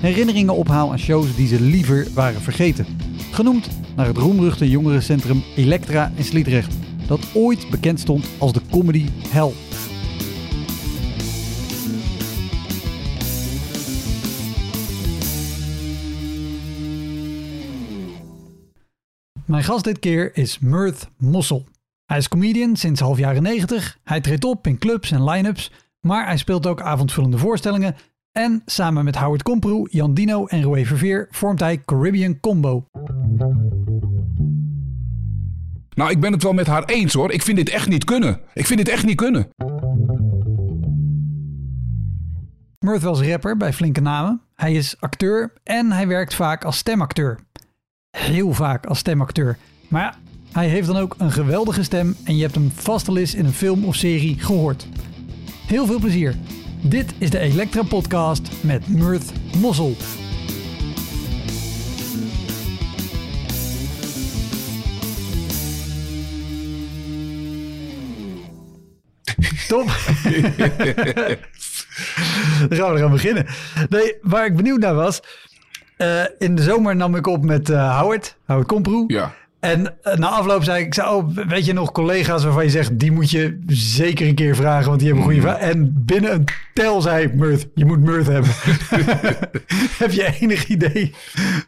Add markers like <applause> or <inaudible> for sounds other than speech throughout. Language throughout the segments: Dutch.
herinneringen ophaal aan shows die ze liever waren vergeten. Genoemd naar het roemruchte jongerencentrum Elektra in Sliedrecht, dat ooit bekend stond als de comedy hell. Mijn gast dit keer is Mirth Mossel. Hij is comedian sinds half jaren 90. Hij treedt op in clubs en line-ups, maar hij speelt ook avondvullende voorstellingen. En samen met Howard Komproe, Jan Dino en Roé Verveer vormt hij Caribbean Combo. Nou, ik ben het wel met haar eens hoor. Ik vind dit echt niet kunnen. Ik vind dit echt niet kunnen. Mirth was rapper bij flinke namen. Hij is acteur en hij werkt vaak als stemacteur. Heel vaak als stemacteur. Maar ja, hij heeft dan ook een geweldige stem en je hebt hem vast al eens in een film of serie gehoord. Heel veel plezier. Dit is de Elektra Podcast met Mirth Mossel. Top. Dan <laughs> gaan we eraan beginnen. Nee, waar ik benieuwd naar was. eh, in de zomer nam ik op met eh, Howard, Howard Komproe. Ja. En eh, na afloop zei ik, ik zei, oh, weet je nog collega's waarvan je zegt, die moet je zeker een keer vragen, want die hebben goede vragen. En binnen een tel zei ik, Mirth, je moet Mirth hebben. <laughs> Heb je enig idee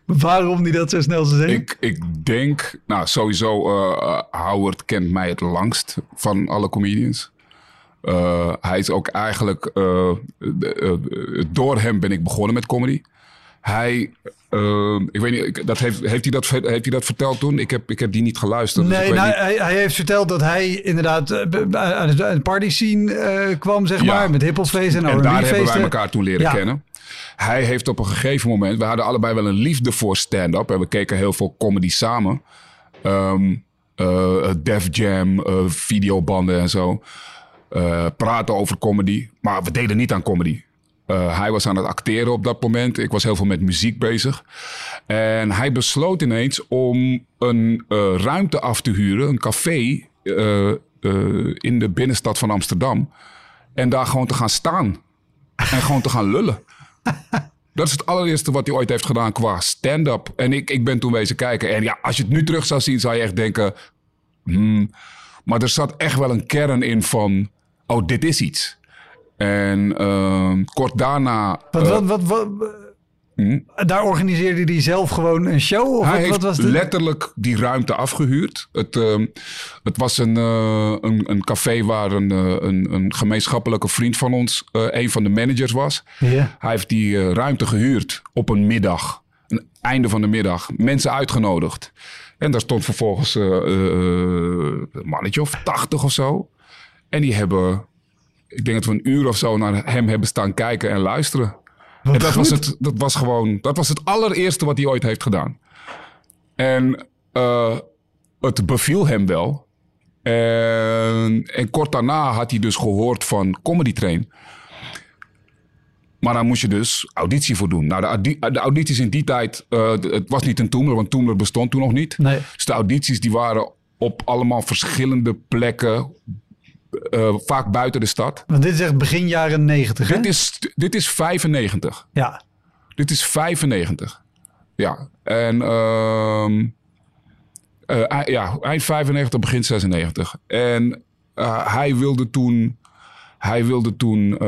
waarom die dat zo snel zou zeggen? Ik, ik denk, nou sowieso, eh, Howard kent mij het langst van alle comedians. Hij is ook eigenlijk, door hem ben ik begonnen met comedy. Hij, eh, ik weet niet, dat heeft, heeft, hij dat, heeft hij dat verteld toen? Ik heb, ik heb die niet geluisterd. dus Nee, nou, niet. hij, hij heeft verteld dat hij inderdaad eh, aan het party scene eh, kwam, zeg Ja. maar, met hiphopfeesten en En daar hebben wij elkaar toen leren Ja. kennen. Hij heeft op een gegeven moment, we hadden allebei wel een liefde voor stand-up. En we keken heel veel comedy samen. Ehm eh, Def Jam, videobanden en zo. Praten over comedy. Maar we deden niet aan comedy. Eh, hij was aan het acteren op dat moment. Ik was heel veel met muziek bezig. En hij besloot ineens om een eh, ruimte af te huren, een café eh, in de binnenstad van Amsterdam. En daar gewoon te gaan staan. En gewoon te gaan lullen. <laughs> Dat is het allereerste wat hij ooit heeft gedaan qua stand-up. En ik, ik ben toen wezen kijken. En ja, als je het nu terug zou zien, zou je echt denken... hmm, maar er zat echt wel een kern in van... Oh, dit is iets. En ehm, kort daarna... Wat, eh, wat, wat, wat, Daar organiseerde hij zelf gewoon een show? Of Hij wat, heeft wat was de... letterlijk die ruimte afgehuurd. Het, ehm, het was een, eh, een, een café waar een, eh, een, een gemeenschappelijke vriend van ons een van de managers was. Hij heeft die ruimte gehuurd op een middag. Een einde van de middag. Mensen uitgenodigd. En daar stond vervolgens een mannetje of tachtig of zo. En die hebben, ik denk dat we een uur of zo naar hem hebben staan kijken en luisteren. En dat was, het, dat was gewoon, dat was het allereerste wat hij ooit heeft gedaan. En eh, het beviel hem wel. En, en kort daarna had hij dus gehoord van Comedy Train. Maar daar moest je dus auditie voor doen. Nou, de, de audities in die tijd, eh, het was niet een Toemler, want Toemler bestond toen nog niet. Nee. Dus de audities die waren op allemaal verschillende plekken, eh, vaak buiten de stad. Want dit is echt begin jaren negentig, hè? Dit is, dit is 95. Ja. Dit is 95. Ja. En ehm, eh, ja, eind 95, begin 96. En eh, hij wilde toen, hij wilde toen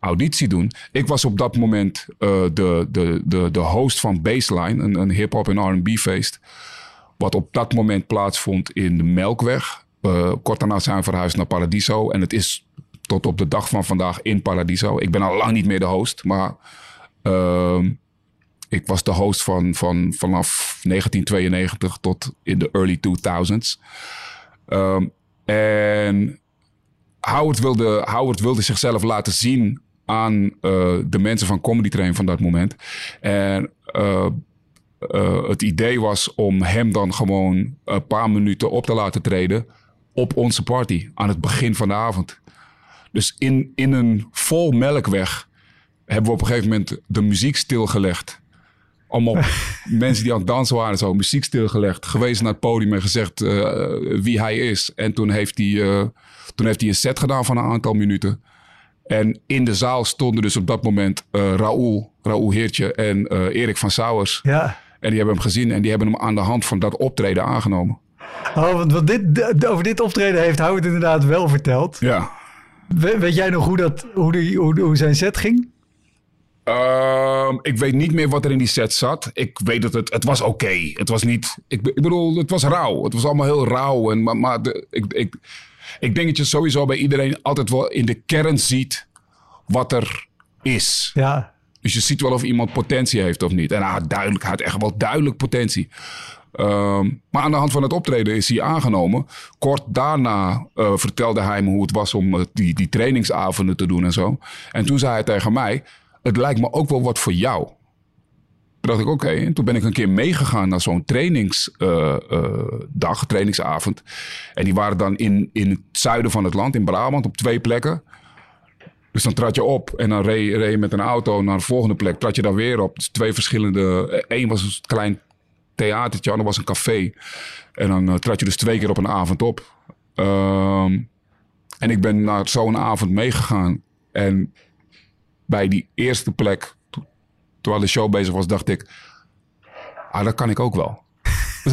auditie doen. Ik was op dat moment de, de, de, de host van Baseline, een, een hip-hop en RB feest. Wat op dat moment plaatsvond in de Melkweg. Uh, kort daarna zijn we verhuisd naar Paradiso. En het is tot op de dag van vandaag in Paradiso. Ik ben al lang niet meer de host, maar uh, ik was de host van, van vanaf 1992 tot in de early 2000s. Um, en Howard wilde, Howard wilde zichzelf laten zien aan uh, de mensen van Comedy Train van dat moment. En uh, het idee was om hem dan gewoon een paar minuten op te laten treden op onze party aan het begin van de avond. Dus in, in een vol melkweg hebben we op een gegeven moment de muziek stilgelegd. Allemaal <laughs> mensen die aan het dansen waren, zo muziek stilgelegd. Gewezen naar het podium en gezegd uh, wie hij is. En toen heeft hij, uh, toen heeft hij een set gedaan van een aantal minuten. En in de zaal stonden dus op dat moment uh, Raoul, Raoul Heertje en Erik van Sauers. Ja. En die hebben hem gezien en die hebben hem aan de hand van dat optreden aangenomen. Oh, want, dit, over dit optreden heeft Howard inderdaad wel verteld. Ja. We, weet jij nog hoe, dat, hoe, de, hoe, hoe zijn set ging? Uh, ik weet niet meer wat er in die set zat. Ik weet dat het, het was oké. Okay. Het was niet, ik, ik, bedoel, het was rauw. Het was allemaal heel rauw. En, maar maar de, ik, ik, ik denk dat je sowieso bij iedereen altijd wel in de kern ziet wat er is. Ja. Dus je ziet wel of iemand potentie heeft of niet. En hij had duidelijk, hij had echt wel duidelijk potentie. Um, maar aan de hand van het optreden is hij aangenomen. Kort daarna uh, vertelde hij me hoe het was om uh, die, die trainingsavonden te doen en zo. En toen zei hij tegen mij: Het lijkt me ook wel wat voor jou. Toen dacht ik: Oké. En toen ben ik een keer meegegaan naar zo'n trainingsdag, uh, trainingsavond. En die waren dan in, in het zuiden van het land, in Brabant, op twee plekken. Dus dan trad je op en dan reed, reed je met een auto naar de volgende plek. Trad je daar weer op. Dus twee verschillende. Eén was een klein theatertje, ander was een café. En dan uh, trad je dus twee keer op een avond op. Um, en ik ben naar zo'n avond meegegaan. En bij die eerste plek, to terwijl de show bezig was, dacht ik... Ah, dat kan ik ook wel. <laughs>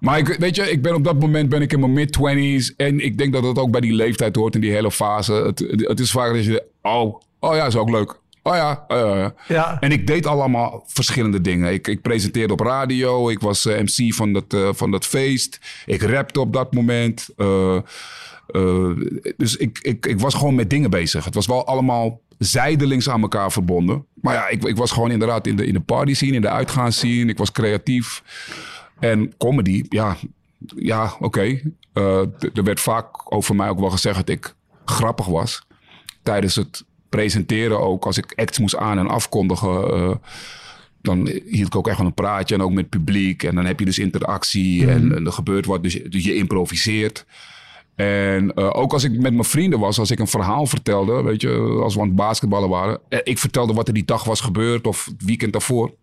maar ik, weet je, ik ben op dat moment ben ik in mijn mid-twenties. En ik denk dat dat ook bij die leeftijd hoort, in die hele fase. Het, het is vaak dat je... Oh, oh ja, is ook leuk. Oh ja, uh, ja. ja. En ik deed allemaal verschillende dingen. Ik, ik presenteerde op radio. Ik was uh, MC van dat, uh, van dat feest. Ik rapte op dat moment. dus ik, ik, ik was gewoon met dingen bezig. Het was wel allemaal zijdelings aan elkaar verbonden. Maar ja, ik, ik was gewoon inderdaad in de, in de party scene, in de uitgaan scene. Ik was creatief. En comedy, ja, ja oké. Okay. er werd vaak over mij ook wel gezegd dat ik grappig was. Tijdens het presenteren ook. Als ik acts moest aan- en afkondigen. Uh, dan hield ik ook echt een praatje. En ook met het publiek. En dan heb je dus interactie. Mm. En, en, er gebeurt wat. Dus, dus je improviseert. En uh, ook als ik met mijn vrienden was. Als ik een verhaal vertelde. Weet je, als we aan het basketballen waren. Ik vertelde wat er die dag was gebeurd. Of het weekend daarvoor.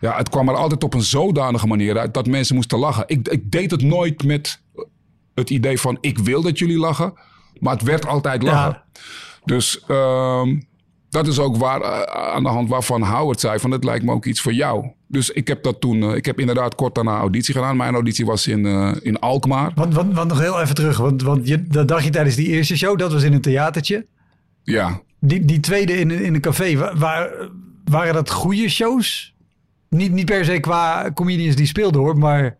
Ja, het kwam er altijd op een zodanige manier uit. Dat mensen moesten lachen. Ik, ik deed het nooit met het idee van... Ik wil dat jullie lachen. Maar het werd altijd lachen. Ja. Dus um, dat is ook waar, uh, aan de hand waarvan Howard zei van het lijkt me ook iets voor jou. Dus ik heb dat toen, uh, ik heb inderdaad kort daarna auditie gedaan. Mijn auditie was in, uh, in Alkmaar. Want, want, want nog heel even terug, want, want je, dat dacht je tijdens die eerste show, dat was in een theatertje. Ja. Die, die tweede in, in een café, waar, waren dat goede shows? Niet, niet per se qua comedians die speelden hoor, maar...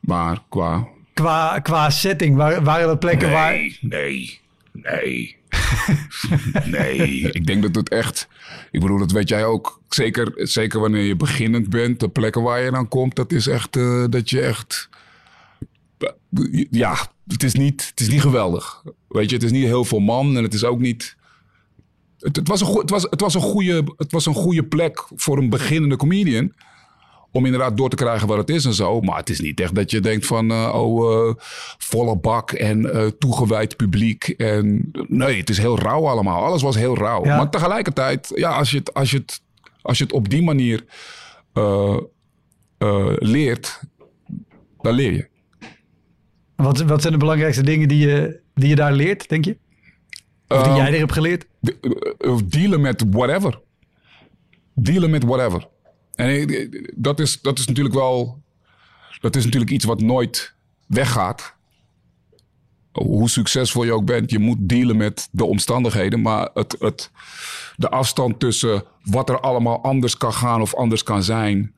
Maar qua... Qua, qua setting, waren, waren dat plekken nee, waar... Nee, nee, <laughs> nee, ik denk dat het echt. Ik bedoel, dat weet jij ook. Zeker, zeker wanneer je beginnend bent, de plekken waar je dan komt, dat is echt uh, dat je echt. Ja, het is, niet, het is niet geweldig. Weet je, het is niet heel veel man en het is ook niet. Het, het, was, een, het, was, het, was een goede, het was een goede plek voor een beginnende comedian om inderdaad door te krijgen wat het is en zo. Maar het is niet echt dat je denkt van, uh, oh, uh, volle bak en uh, toegewijd publiek. En nee, het is heel rauw allemaal. Alles was heel rauw. Ja. Maar tegelijkertijd, ja, als je het, als je het, als je het op die manier leert, dan leer je. Wat, wat zijn de belangrijkste dingen die je, die je daar leert, denk je? Of die jij er hebt geleerd? Dealen met whatever. Dealen met whatever. En dat is, dat is natuurlijk wel. Dat is natuurlijk iets wat nooit weggaat. Hoe succesvol je ook bent, je moet dealen met de omstandigheden. Maar het, het, de afstand tussen wat er allemaal anders kan gaan of anders kan zijn.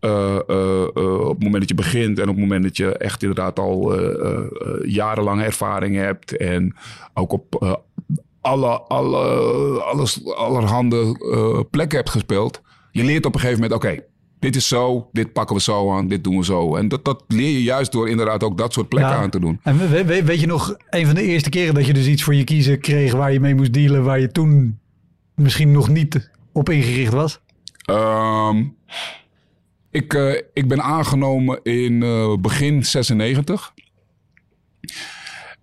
eh, eh, eh, op het moment dat je begint en op het moment dat je echt inderdaad al eh, eh, eh, jarenlange ervaring hebt en ook op eh, alle, alle, allerhande eh, plekken hebt gespeeld, je leert op een gegeven moment, oké, dit is zo, dit pakken we zo aan, dit doen we zo. En dat, dat leer je juist door inderdaad ook dat soort plekken Ja. aan te doen. En we- we- weet je nog, een van de eerste keren dat je dus iets voor je kiezen kreeg waar je mee moest dealen, waar je toen misschien nog niet op ingericht was? Ehm, ik, eh, ik ben aangenomen in eh, begin 96.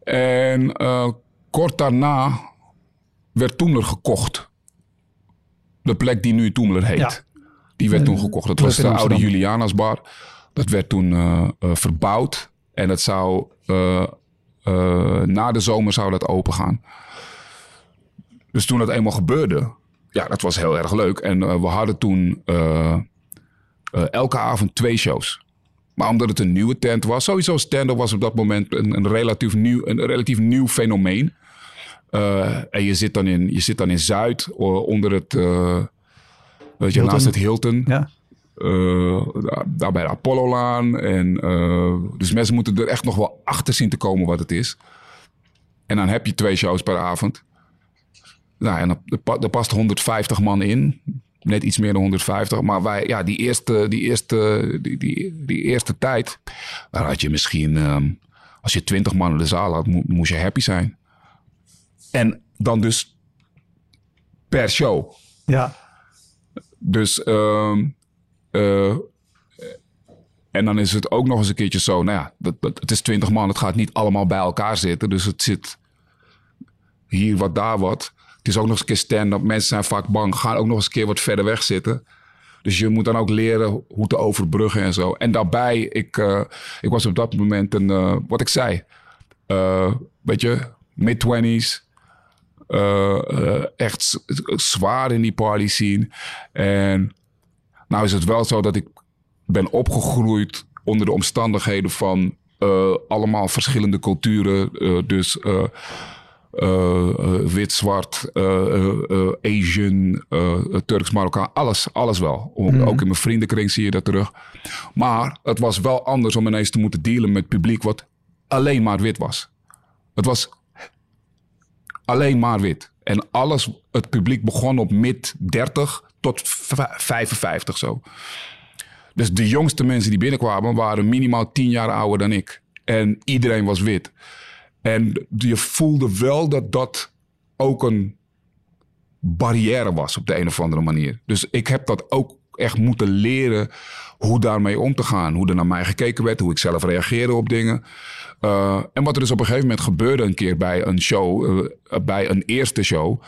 En eh, kort daarna werd Toemler gekocht. De plek die nu Toemler heet. Ja. Die werd toen gekocht. Dat was de oude Amsterdam. Julianasbar. Dat werd toen eh, eh, verbouwd. En dat zou... eh, na de zomer zou dat open gaan. Dus toen dat eenmaal gebeurde, ja, dat was heel erg leuk. En we hadden toen elke avond twee shows. Maar omdat het een nieuwe tent was, sowieso stand-up was op dat moment een, een, relatief, nieuw, een relatief nieuw fenomeen. Eh, en je zit dan in, je zit dan in Zuid, onder het, eh, weet je, Hilton. naast het Hilton. Ja. Eh, daar, bij de Apollo-laan. En, dus mensen moeten er echt nog wel achter zien te komen wat het is. En dan heb je twee shows per avond. Nou, en er, pa- past 150 man in. Net iets meer dan 150. Maar wij, ja, die eerste, die eerste, die, die, die eerste tijd. Daar had je misschien, ehm, als je 20 man in de zaal had, mo- moest je happy zijn. En dan dus per show. Ja. Dus, ehm, eh, en dan is het ook nog eens een keertje zo, nou ja, dat, dat, het is twintig man, het gaat niet allemaal bij elkaar zitten. Dus het zit hier wat, daar wat. Het is ook nog eens een keer stand-up. Mensen zijn vaak bang, gaan ook nog eens een keer wat verder weg zitten. Dus je moet dan ook leren hoe te overbruggen en zo. En daarbij, ik, eh, ik was op dat moment een, eh, wat ik zei, weet je, mid-twenties. Eh, eh, echt zwaar in die party scene. En nou is het wel zo dat ik ben opgegroeid onder de omstandigheden van eh, allemaal verschillende culturen. dus wit, zwart, Asian, Turks, Marokkaan, alles, alles wel. Ook ook in mijn vriendenkring zie je dat terug. Maar het was wel anders om ineens te moeten dealen met publiek wat alleen maar wit was. Het was alleen maar wit. En alles, het publiek begon op mid 30 tot v- 55 zo. Dus de jongste mensen die binnenkwamen waren minimaal 10 jaar ouder dan ik. En iedereen was wit. En je voelde wel dat dat ook een barrière was op de een of andere manier. Dus ik heb dat ook echt moeten leren hoe daarmee om te gaan. Hoe er naar mij gekeken werd, hoe ik zelf reageerde op dingen. Uh, en wat er dus op een gegeven moment gebeurde een keer bij een show, uh, bij een eerste show,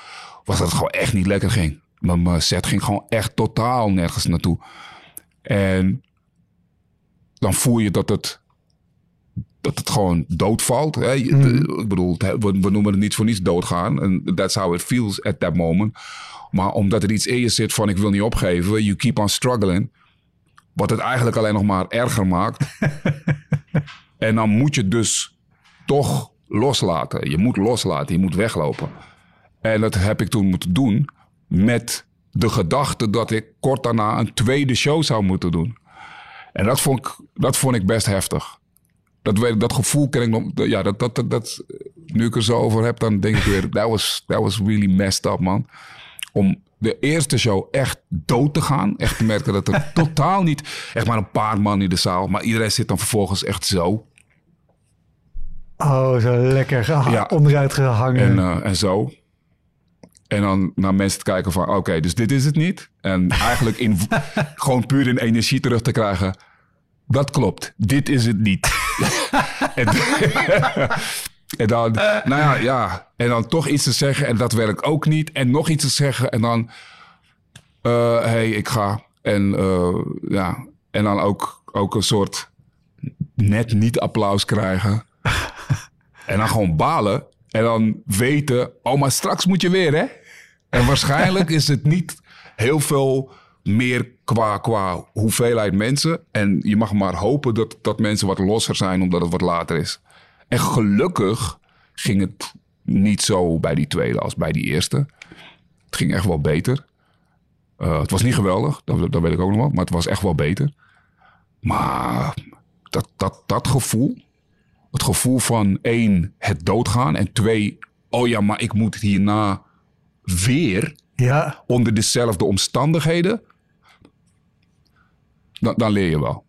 was dat het gewoon echt niet lekker ging. Mijn set ging gewoon echt totaal nergens naartoe. En dan voel je dat het, dat het gewoon doodvalt. Hè? Mm. Ik bedoel, we, we, noemen het niet voor niets doodgaan. En that's how it feels at that moment. Maar omdat er iets in je zit van ik wil niet opgeven, you keep on struggling. Wat het eigenlijk alleen nog maar erger maakt. <laughs> en dan moet je dus toch loslaten. Je moet loslaten, je moet weglopen. En dat heb ik toen moeten doen met de gedachte dat ik kort daarna een tweede show zou moeten doen. En dat vond ik, dat vond ik best heftig. Dat, dat gevoel ken ik nog. Ja, dat, dat, dat, dat, nu ik er zo over heb, dan denk ik weer: <laughs> that was, that was really messed up, man. Om de eerste show echt dood te gaan. Echt te merken dat er <laughs> totaal niet. Echt maar een paar man in de zaal. Maar iedereen zit dan vervolgens echt zo. Oh, zo lekker geha- ja. onderuit gehangen. En, uh, en zo. En dan naar mensen te kijken van, oké, okay, dus dit is het niet. En eigenlijk in, <laughs> gewoon puur in energie terug te krijgen. Dat klopt, dit is het niet. <laughs> en, en, dan, nou ja, ja, en dan toch iets te zeggen en dat werkt ook niet. En nog iets te zeggen en dan, hé, uh, hey, ik ga. En uh, ja, en dan ook, ook een soort net niet applaus krijgen. <laughs> en dan gewoon balen. En dan weten, oh, maar straks moet je weer, hè? En waarschijnlijk is het niet heel veel meer qua, qua hoeveelheid mensen. En je mag maar hopen dat, dat mensen wat losser zijn, omdat het wat later is. En gelukkig ging het niet zo bij die tweede als bij die eerste. Het ging echt wel beter. Uh, het was niet geweldig, dat, dat weet ik ook nog wel, maar het was echt wel beter. Maar dat, dat, dat gevoel, het gevoel van één, het doodgaan. En twee, oh ja, maar ik moet hierna weer Ja, onder dezelfde omstandigheden. Dan, dan leer je wel.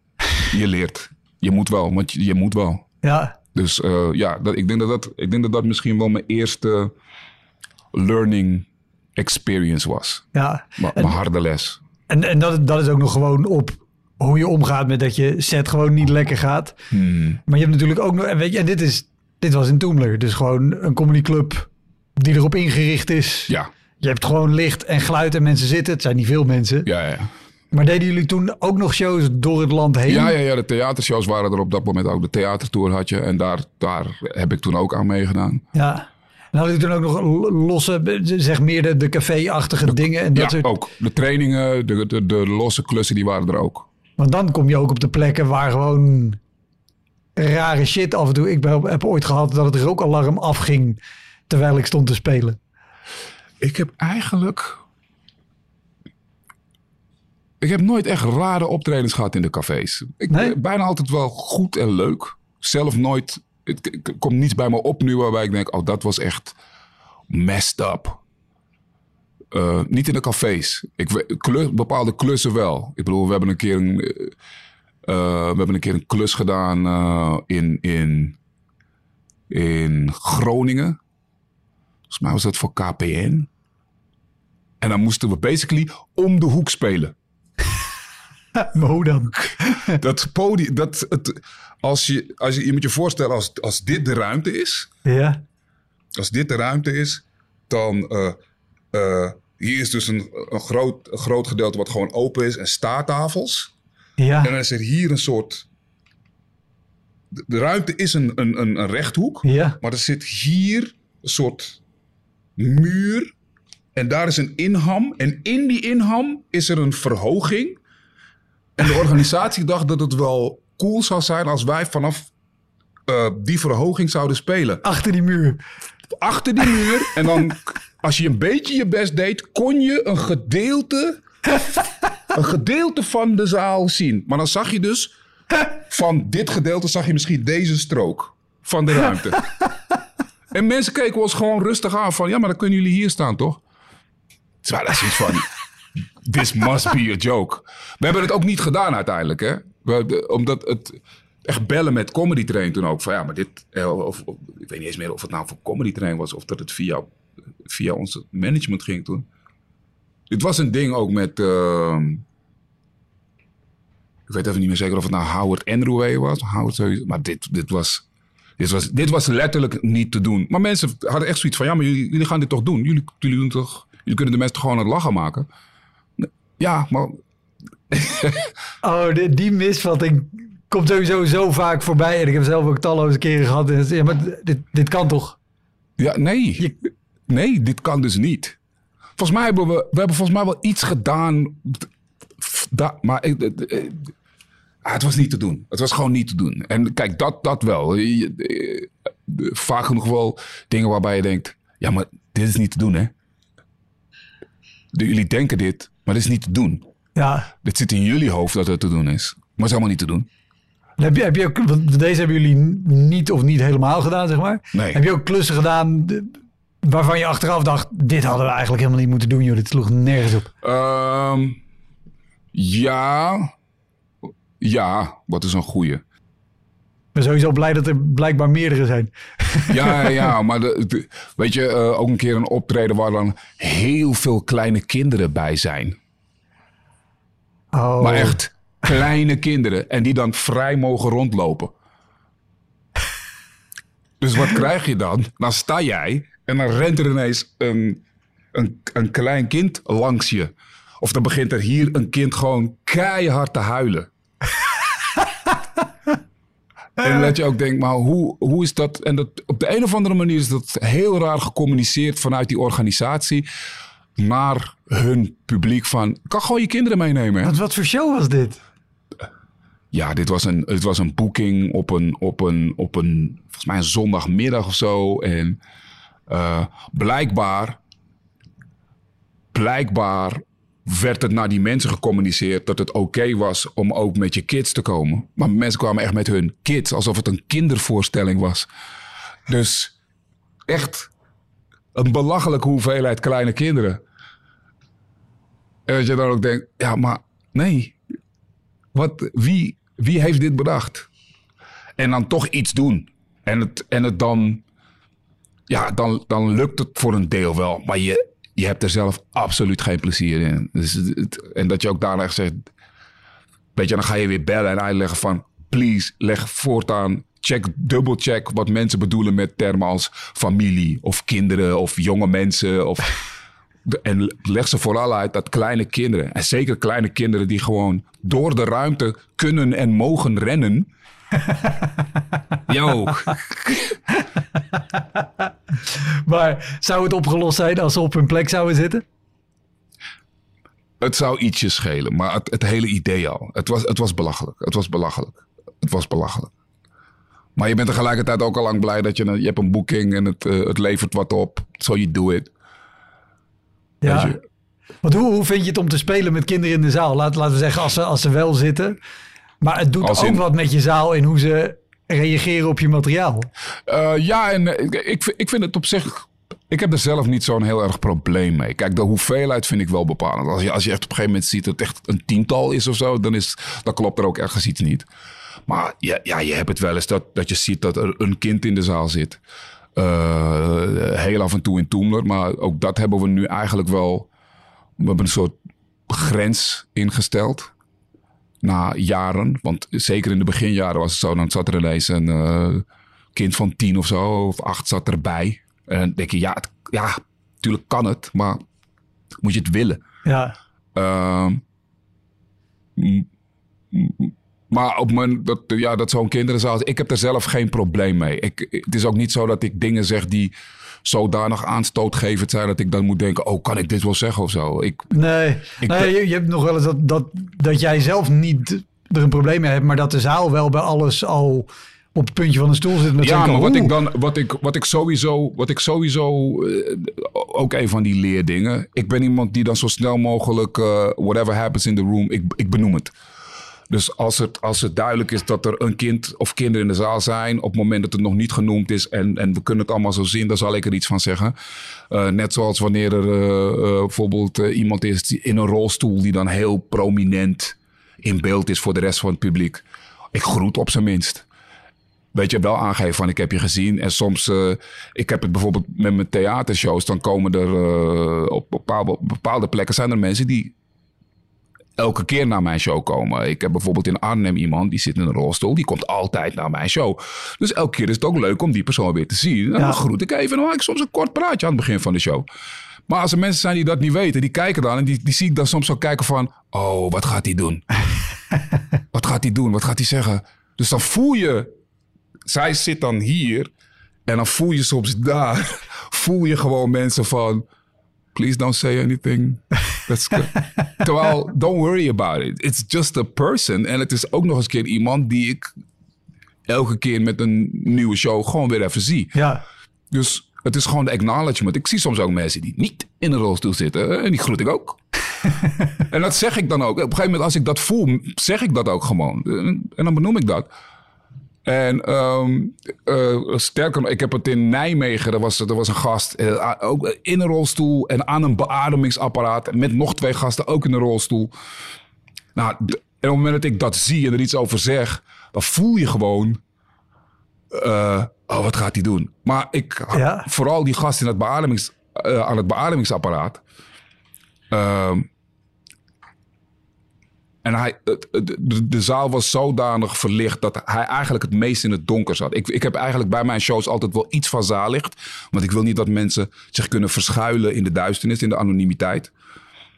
Je leert. Je moet wel, want je, je moet wel. ja. Dus eh, ja, dat, ik, denk dat dat, ik denk dat dat misschien wel mijn eerste learning experience was. ja. Maar mijn harde les. En, en dat, dat is ook nog gewoon op hoe je omgaat met dat je set gewoon niet lekker gaat. Hmm. Maar je hebt natuurlijk ook nog, en weet je, en dit, is, dit was in Toemler. Dus gewoon een comedyclub die erop ingericht is. Ja, Je hebt gewoon licht en geluid en mensen zitten. Het zijn niet veel mensen. ja, ja. Maar deden jullie toen ook nog shows door het land heen? Ja, ja, ja, de theatershows waren er op dat moment ook. De theatertour had je. En daar, daar heb ik toen ook aan meegedaan. Ja. En hadden jullie toen ook nog lo- losse, zeg meer de, de café-achtige dingen en dat Ja, soort... ook. De trainingen, de, de, de losse klussen, die waren er ook. Want dan kom je ook op de plekken waar gewoon rare shit af en toe. Ik ben- heb ooit gehad dat het rookalarm afging terwijl ik stond te spelen. Ik heb eigenlijk... Ik heb nooit echt rare optredens gehad in de cafés. Ik, Nee? Bijna altijd wel goed en leuk. Zelf nooit... Het, komt niets bij me op nu waarbij ik denk... Oh, dat was echt messed up. Eh, niet in de cafés. Ik, bepaalde klussen wel. Ik bedoel, we hebben een keer een, eh, eh, we hebben een, keer een klus gedaan in, in, in Groningen. Volgens mij was dat voor KPN. En dan moesten we basically om de hoek spelen. Maar hoe dan? Dat podium, dat het, als je, als je, je moet je voorstellen, als, als dit de ruimte is, Ja, als dit de ruimte is, dan eh, eh, hier is dus een, een, groot, een groot gedeelte wat gewoon open is en staattafels. En ja, dan is er hier een soort, de, ruimte is een, een, een, een rechthoek, ja. maar er zit hier een soort muur en daar is een inham en in die inham is er een verhoging. En de organisatie dacht dat het wel cool zou zijn als wij vanaf eh, die verhoging zouden spelen. Achter die muur. Achter die muur. En dan, als je een beetje je best deed, kon je een gedeelte, een gedeelte van de zaal zien. Maar dan zag je dus, van dit gedeelte zag je misschien deze strook van de ruimte. En mensen keken ons gewoon rustig aan van, ja, maar dan kunnen jullie hier staan, toch? Terwijl dat is iets van, this must be a joke. We hebben het ook niet gedaan uiteindelijk, hè. We, omdat het echt bellen met Comedy Train toen ook. Van ja, maar dit, eh, of, ik weet niet eens meer of het nou voor Comedy Train was of dat het via, via ons management ging toen. Dit was een ding ook met, ehm, ik weet even niet meer zeker of het nou Howard Andrew was. Howard, maar dit, dit was, dit was, dit was letterlijk niet te doen. Maar mensen hadden echt zoiets van, ja, maar jullie, jullie gaan dit toch doen? Jullie, jullie, doen toch, jullie kunnen de mensen gewoon aan het lachen maken? Ja, maar <laughs> Oh, die, die misvatting komt sowieso zo vaak voorbij. En ik heb zelf ook talloze keren gehad. En ja, maar dit, dit kan toch? Ja, nee. Nee, dit kan dus niet. Volgens mij hebben we, we hebben volgens mij wel iets gedaan. Da, maar eh, eh, ah, het was niet te doen. Het was gewoon niet te doen. En kijk, dat, dat wel. Je- eh, Vaak genoeg wel dingen waarbij je denkt: ja, maar dit is niet te doen, hè? Jullie denken dit, maar dit is niet te doen. Ja. Dit zit in jullie hoofd dat het te doen is. Maar het is helemaal niet te doen. En Heb je, heb je ook, want deze hebben jullie niet of niet helemaal gedaan, zeg maar. Nee. Heb je ook klussen gedaan waarvan je achteraf dacht... dit hadden we eigenlijk helemaal niet moeten doen, joh. Dit sloeg nergens op. Ehm, ja. Ja, wat is een goeie? Ben sowieso blij dat er blijkbaar meerdere zijn. Ja, ja, <laughs> maar de, de- weet je, eh, ook een keer een optreden waar dan heel veel kleine kinderen bij zijn. Oh. Maar echt kleine kinderen. En die dan vrij mogen rondlopen. Dus wat krijg je dan? Dan sta jij en dan rent er ineens een, een, een klein kind langs je. Of dan begint er hier een kind gewoon keihard te huilen. En dat je ook denkt, maar hoe, hoe is dat? En dat, op de een of andere manier is dat heel raar gecommuniceerd vanuit die organisatie naar hun publiek van, kan gewoon je kinderen meenemen. hè? Wat, wat voor show was dit? Ja, dit was een, het was een boeking op een, op een, op een, volgens mij een zondagmiddag of zo. En eh, blijkbaar, blijkbaar werd het naar die mensen gecommuniceerd dat het oké was om ook met je kids te komen. Maar mensen kwamen echt met hun kids, alsof het een kindervoorstelling was. Dus echt een belachelijke hoeveelheid kleine kinderen. En dat je dan ook denkt, ja, maar nee. Wat, wie, wie heeft dit bedacht? En dan toch iets doen. En het, en het dan, ja, dan, dan lukt het voor een deel wel. Maar je, je hebt er zelf absoluut geen plezier in. Dus en dat je ook daarna zegt, weet je, dan ga je weer bellen en uitleggen van, please, leg voortaan, check, dubbelcheck wat mensen bedoelen met termen als familie of kinderen of jonge mensen of... En leg ze vooral uit dat kleine kinderen, en zeker kleine kinderen die gewoon door de ruimte kunnen en mogen rennen. <laughs> Yo. <laughs> maar zou het opgelost zijn als ze op hun plek zouden zitten? Het zou ietsje schelen, maar het, het hele idee al. Het was, het was belachelijk. Het was belachelijk. Het was belachelijk. Maar je bent tegelijkertijd ook al lang blij dat je, je hebt een boeking en het, uh, het levert wat op. So you do it. Ja. Want hoe, hoe vind je het om te spelen met kinderen in de zaal? Laat, laten we zeggen, als ze, als ze wel zitten. Maar het doet ook wat met je zaal in hoe ze reageren op je materiaal. Uh, ja, en ik, ik vind het op zich ik heb er zelf niet zo'n heel erg probleem mee. Kijk, de hoeveelheid vind ik wel bepalend. Als je, als je echt op een gegeven moment ziet dat het echt een tiental is of zo, dan, is, dan klopt er ook ergens iets niet. Maar ja, ja, je hebt het wel eens dat, dat je ziet dat er een kind in de zaal zit. Uh, heel af en toe in Toemler. Maar ook dat hebben we nu eigenlijk wel. We hebben een soort grens ingesteld. Na jaren. Want zeker in de beginjaren was het zo. Dan zat er ineens een uh, kind van tien of zo. Of acht zat erbij. En dan denk je, ja, het, ja, natuurlijk kan het. Maar moet je het willen. Ja. Uh, maar op mijn, dat, ja, dat zo'n kinderenzaal Ik heb er zelf geen probleem mee. Ik, het is ook niet zo dat ik dingen zeg die zodanig aanstootgevend zijn dat ik dan moet denken: oh, kan ik dit wel zeggen of zo? Ik, nee, ik nee je, je, hebt nog wel eens dat, dat, dat jij zelf niet er een probleem mee hebt, maar dat de zaal wel bij alles al op het puntje van de stoel zit met Ja, maar wat ik dan, wat ik, wat ik sowieso, wat ik sowieso, uh, ook een van die leerdingen. Ik ben iemand die dan zo snel mogelijk, uh, whatever happens in the room, ik, ik benoem het. Dus als het, als het duidelijk is dat er een kind of kinderen in de zaal zijn, op het moment dat het nog niet genoemd is en, en we kunnen het allemaal zo zien, dan zal ik er iets van zeggen. Uh, net zoals wanneer er uh, uh, bijvoorbeeld iemand is in een rolstoel die dan heel prominent in beeld is voor de rest van het publiek. Ik groet op zijn minst. Weet je, wel aangeven van ik heb je gezien. En soms, ik heb het bijvoorbeeld met mijn theatershows, dan komen er op bepaalde plekken zijn er mensen die elke keer naar mijn show komen. Ik heb bijvoorbeeld in Arnhem iemand die zit in een rolstoel. Die komt altijd naar mijn show. Dus elke keer is het ook leuk om die persoon weer te zien. En dan groet ik even. Dan maak ik soms een kort praatje aan het begin van de show. Maar als er mensen zijn die dat niet weten, die kijken dan. En die, die zie ik dan soms zo kijken van... Oh, wat gaat hij <laughs> doen? wat gaat hij doen? Wat gaat hij zeggen? Dus dan voel je... Zij zit dan hier. En dan voel je soms daar... <laughs> Voel je gewoon mensen van please don't say anything. That's good. <laughs> Terwijl, don't worry about it. It's just a person. En het is ook nog eens keer iemand die ik elke keer met een nieuwe show gewoon weer even zie. Ja. Dus het is gewoon de acknowledgement. Ik zie soms ook mensen die niet in een rolstoel zitten. En die groet ik ook. <laughs> en dat zeg ik dan ook. Op een gegeven moment als ik dat voel, zeg ik dat ook gewoon. En dan benoem ik dat. En um, uh, sterker ik heb het in Nijmegen, er was, er was een gast, uh, ook in een rolstoel en aan een beademingsapparaat. Met nog twee gasten ook in een rolstoel. Nou, en op het moment dat ik dat zie en er iets over zeg, dan voel je gewoon. Uh, oh, wat gaat hij doen? Maar ik, ja. vooral die gast in het beademings, aan het beademingsapparaat. Ehm, en hij, de, de, zaal was zodanig verlicht dat hij eigenlijk het meest in het donker zat. Ik, ik heb eigenlijk bij mijn shows altijd wel iets van zaallicht. Want ik wil niet dat mensen zich kunnen verschuilen in de duisternis, in de anonimiteit.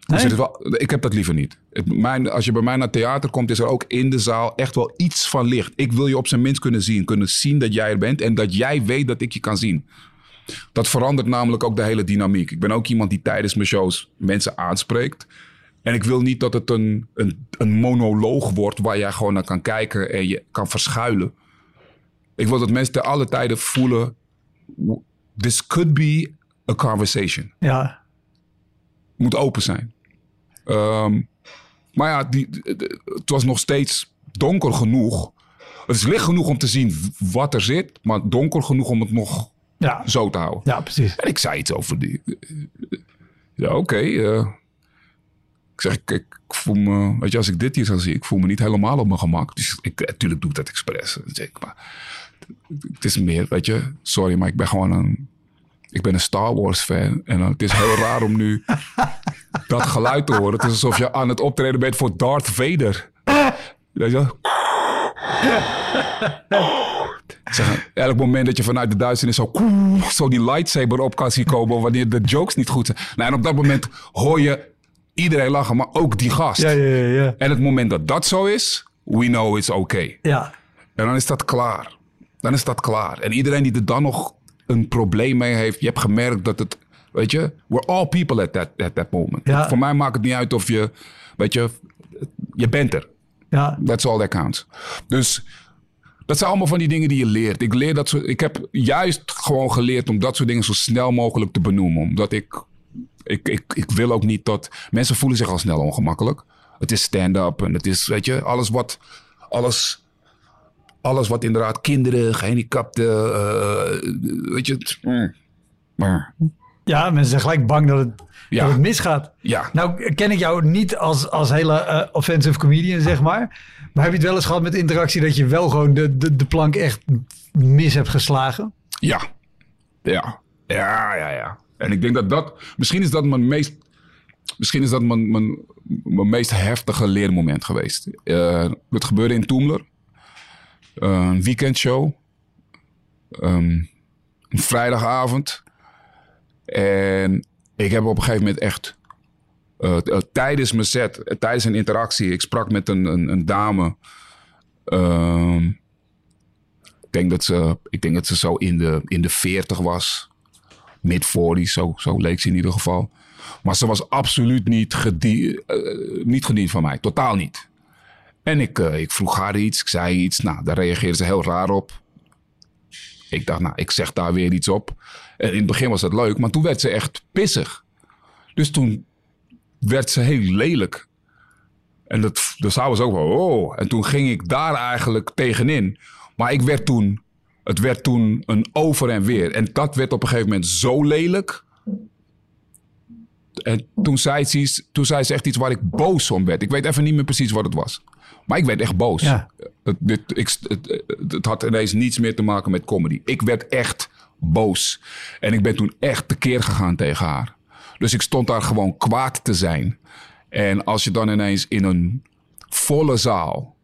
Dus wel, ik heb dat liever niet. mijn, als je bij mij naar theater komt, is er ook in de zaal echt wel iets van licht. Ik wil je op zijn minst kunnen zien. Kunnen zien dat jij er bent en dat jij weet dat ik je kan zien. Dat verandert namelijk ook de hele dynamiek. Ik ben ook iemand die tijdens mijn shows mensen aanspreekt. En ik wil niet dat het een, een, een monoloog wordt waar jij gewoon naar kan kijken en je kan verschuilen. Ik wil dat mensen te alle tijden voelen: this could be a conversation. Ja. Moet open zijn. Ehm, maar ja, die, het was nog steeds donker genoeg. Het is licht genoeg om te zien wat er zit, maar donker genoeg om het nog Ja, zo te houden. ja precies. En ik zei iets over die. Ja, oké. eh. Ik zeg, ik, ik voel me. Weet je, als ik dit hier zou zien, ik voel me niet helemaal op mijn gemak. Dus ik, natuurlijk doe ik dat expres. Maar het is meer, weet je, sorry, maar ik ben gewoon een. Ik ben een Star Wars fan. En eh, het is heel raar om nu <laughs> dat geluid te horen. Het is alsof je aan het optreden bent voor Darth Vader. Weet je? Zeg, elk moment dat je vanuit de duisternis zo, zo die lightsaber op kan zien komen wanneer de jokes niet goed zijn. Nou, en op dat moment hoor je iedereen lachen, maar ook die gast. Ja, ja, ja. Ja. En het moment dat dat zo is, we know it's okay. ja. En dan is dat klaar. Dan is dat klaar. En iedereen die er dan nog een probleem mee heeft, je hebt gemerkt dat het, weet je, we're all people at that, at that moment. Ja. Voor mij maakt het niet uit of je, weet je, je bent er. ja. That's all that counts. Dus dat zijn allemaal van die dingen die je leert. Ik, leer dat soort, ik heb juist gewoon geleerd om dat soort dingen zo snel mogelijk te benoemen. Omdat ik, ik, ik, ik wil ook niet dat... Mensen voelen zich al snel ongemakkelijk. Het is stand-up en het is, weet je, alles wat... Alles, alles wat inderdaad kinderen, gehandicapten, eh, weet je... mm. Maar Ja, mensen zijn gelijk bang dat het, Ja. dat het misgaat. ja, Nou ken ik jou niet als, als hele eh, offensive comedian, zeg maar. Maar heb je het wel eens gehad met interactie dat je wel gewoon de, de, de plank echt mis hebt geslagen? Ja. Ja. Ja, ja, ja. En ik denk dat dat... Misschien is dat mijn meest... Misschien is dat mijn, mijn, mijn meest heftige leermoment geweest. Eh het gebeurde in Toemler. Eh, een weekendshow. Ehm, een vrijdagavond. En ik heb op een gegeven moment echt... eh, tijdens mijn set, tijdens een interactie... Ik sprak met een, een, een dame... Ehm, ik denk dat ze, ik denk dat ze zo in de, in de 40 was. Mid 40, zo, zo leek ze in ieder geval. Maar ze was absoluut niet, gedie, eh, niet gediend van mij. Totaal niet. En ik, eh, ik vroeg haar iets. Ik zei iets. Nou, daar reageerde ze heel raar op. Ik dacht, nou, ik zeg daar weer iets op. En in het begin was dat leuk. Maar toen werd ze echt pissig. Dus toen werd ze heel lelijk. En dat, de zaal was ook wel, oh. En toen ging ik daar eigenlijk tegenin. Maar ik werd toen, het werd toen een over en weer. En dat werd op een gegeven moment zo lelijk. En toen zei, ze, iets- toen zei ze echt iets waar ik boos om werd. Ik weet even niet meer precies wat het was. Maar ik werd echt boos. Ja. Het, dit, ik, het, het, het had ineens niets meer te maken met comedy. Ik werd echt boos. En ik ben toen echt tekeer gegaan tegen haar. Dus ik stond daar gewoon kwaad te zijn. En als je dan ineens in een volle zaal...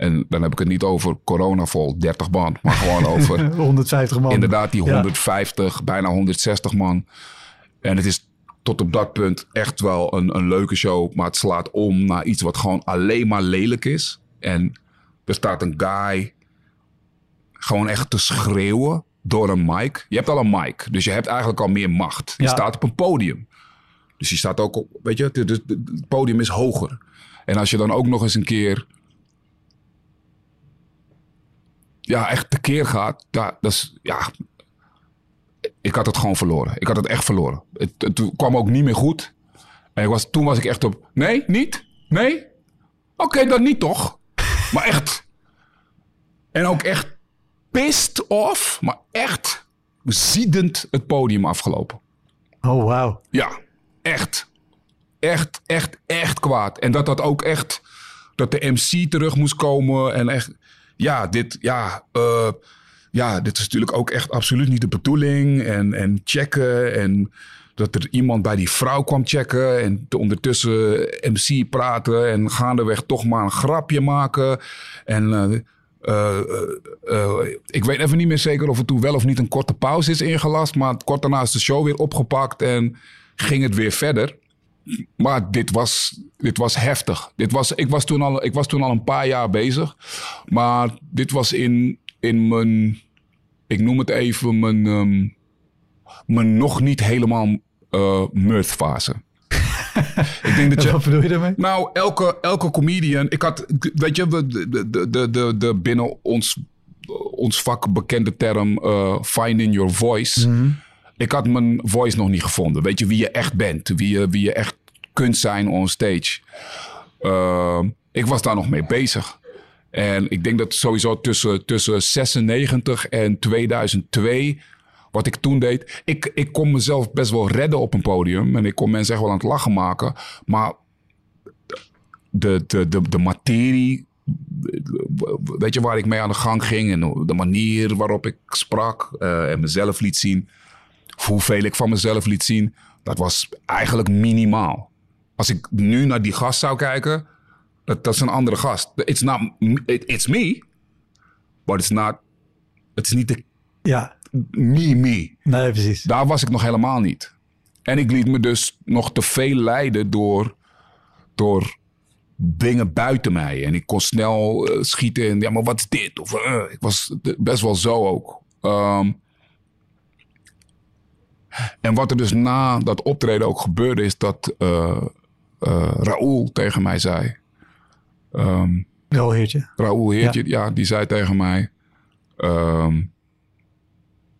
En dan heb ik het niet over coronavol, 30 man. Maar gewoon <laughs> over 150 man. inderdaad die Ja. 150, bijna 160 man. En het is tot op dat punt echt wel een, een leuke show. Maar het slaat om naar iets wat gewoon alleen maar lelijk is. En er staat een guy gewoon echt te schreeuwen door een mic. Je hebt al een mic, dus je hebt eigenlijk al meer macht. Je Ja. staat op een podium. Dus je staat ook op, weet je, het- het podium is hoger. En als je dan ook nog eens een keer ja, echt tekeer gaat, ja, dat is, ja, ik had het gewoon verloren. Ik had het echt verloren. Het, het kwam ook niet meer goed. En ik was, toen was ik echt op, nee, niet? Nee? Oké, dan niet toch? <laughs> Maar echt. En ook echt pissed off, maar echt ziedend het podium afgelopen. Oh, wauw. Ja, echt. Echt, echt, echt kwaad. En dat dat ook echt, dat de MC terug moest komen en echt, ja, dit, ja, eh, ja, dit is natuurlijk ook echt absoluut niet de bedoeling. En, en checken en dat er iemand bij die vrouw kwam checken en te- ondertussen MC praten en gaandeweg toch maar een grapje maken. En eh, eh, ik weet even niet meer zeker of er toen wel of niet een korte pauze is ingelast. Maar kort daarna is de show weer opgepakt en ging het weer verder. Maar dit was, dit was heftig. Dit was, ik, was toen al, ik was toen al een paar jaar bezig. Maar dit was in, in mijn, ik noem het even, mijn, ehm, mijn nog niet helemaal eh mirth-fase. <laughs> ik denk dat je... Wat bedoel je daarmee? Nou, elke, elke comedian. Ik had, weet je, we- de, de, de, de, de binnen ons, ons vak bekende term eh, finding your voice. Ik had mijn voice nog niet gevonden. Weet je, wie je echt bent. Wie je, wie je echt kunt zijn on stage. Ehm, ik was daar nog mee bezig. En ik denk dat sowieso tussen, tussen 96 en 2002, wat ik toen deed. Ik, ik kon mezelf best wel redden op een podium. En ik kon mensen echt wel aan het lachen maken. Maar de, de, de, de materie, weet je waar ik mee aan de gang ging. En de manier waarop ik sprak eh, en mezelf liet zien. Hoeveel ik van mezelf liet zien. Dat was eigenlijk minimaal. Als ik nu naar die gast zou kijken dat, dat is een andere gast. It's not, it, it's me, but it's not, het is niet de Ja, me, me. nee, precies. Daar was ik nog helemaal niet. En ik liet me dus nog te veel leiden door, door dingen buiten mij. En ik kon snel eh, schieten in, ja, maar wat is dit? Of, eh, ik was best wel zo ook. Ehm, en wat er dus na dat optreden ook gebeurde, is dat uh, Raoul tegen mij zei: Um, Raoul Heertje. Raoul Heertje, ja. die zei tegen mij... Ehm,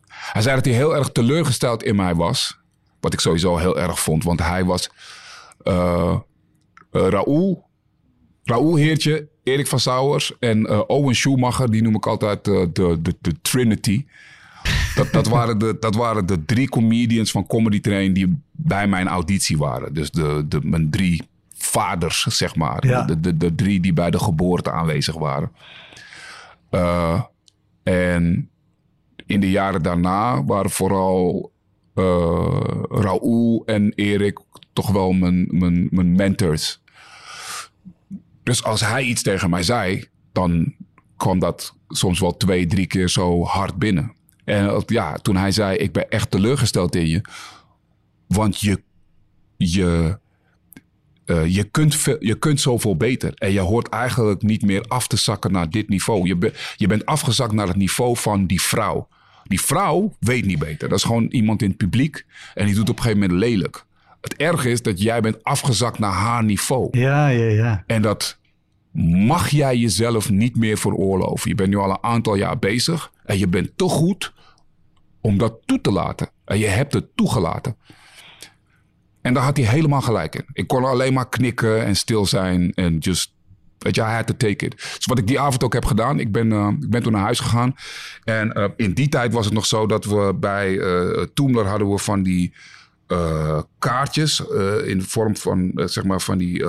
hij zei dat hij heel erg teleurgesteld in mij was. Wat ik sowieso heel erg vond, want hij was... Uh, uh, Raoul, Raoul Heertje, Erik van Sauers en uh, Owen Schumacher... die noem ik altijd de, de, de Trinity... Dat, dat, waren de, dat waren de drie comedians van Comedy Train die bij mijn auditie waren. Dus de, de, mijn drie vaders, zeg maar. De, de, de, drie die bij de geboorte aanwezig waren. Uh, en in de jaren daarna waren vooral uh, Raoul en Erik toch wel mijn, mijn, mijn mentors. Dus als hij iets tegen mij zei, dan kwam dat soms wel twee, drie keer zo hard binnen. En ja, toen hij zei: Ik ben echt teleurgesteld in je. Want je, je, uh, je, kunt veel, je kunt zoveel beter. En je hoort eigenlijk niet meer af te zakken naar dit niveau. Je, be, je bent afgezakt naar het niveau van die vrouw. Die vrouw weet niet beter. Dat is gewoon iemand in het publiek. En die doet op een gegeven moment lelijk. Het erge is dat jij bent afgezakt naar haar niveau. Ja, ja, ja. En dat mag jij jezelf niet meer veroorloven. Je bent nu al een aantal jaar bezig. En je bent te goed om dat toe te laten. En je hebt het toegelaten. En daar had hij helemaal gelijk in. Ik kon alleen maar knikken en stil zijn en just Weet je, I had to take it. Dus wat ik die avond ook heb gedaan, ik ben, uh, ik ben toen naar huis gegaan. En uh, in die tijd was het nog zo dat we bij uh, Toomler hadden we van die kaartjes in de vorm van, zeg maar, van die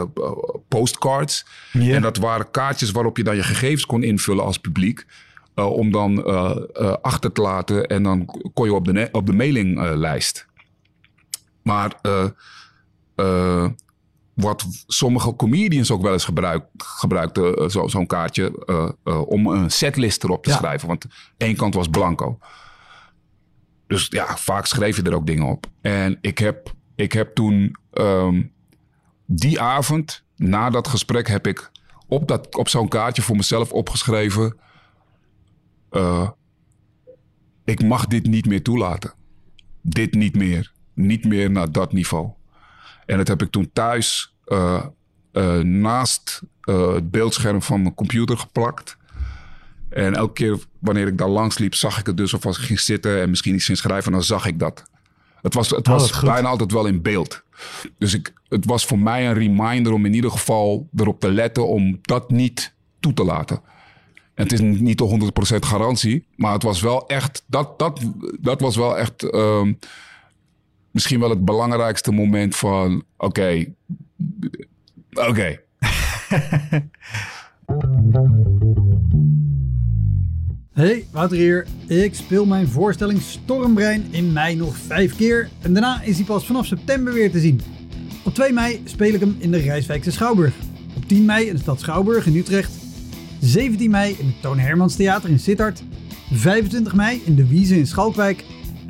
postcards. Yeah. En dat waren kaartjes waarop je dan je gegevens kon invullen als publiek. om dan achter te laten en dan kon je op de, op de mailinglijst. Maar uh, uh, wat sommige comedians ook wel eens gebruik, gebruikten, uh, zo'n zo kaartje, om een setlist erop te ja. schrijven. Want één kant was blanco. Dus ja, vaak schreef je er ook dingen op. En ik heb, ik heb toen um, die avond, na dat gesprek, heb ik op, dat, op zo'n kaartje voor mezelf opgeschreven. ik mag dit niet meer toelaten. Dit niet meer niet meer naar dat niveau. En dat heb ik toen thuis uh, uh, naast uh, het beeldscherm van mijn computer geplakt. En elke keer wanneer ik daar langs liep, zag ik het dus. Of als ik ging zitten en misschien iets ging schrijven, dan zag ik dat. Het was, het was oh, bijna altijd wel in beeld. Dus ik, het was voor mij een reminder om in ieder geval erop te letten om dat niet toe te laten. En het is niet de 100% garantie, maar het was wel echt, dat, dat, dat was wel echt uh, misschien wel het belangrijkste moment van... Oké, oké. Okay. <laughs> Hey, Wouter hier. Ik speel mijn voorstelling Stormbrein in mei nog vijf keer. En daarna is hij pas vanaf september weer te zien. Op 2 mei speel ik hem in de Rijswijkse Schouwburg. Op 10 mei in de stad Schouwburg in Utrecht. 17 mei in het Toon Hermans Theater in Sittard. 25 mei in de Wiese in Schalkwijk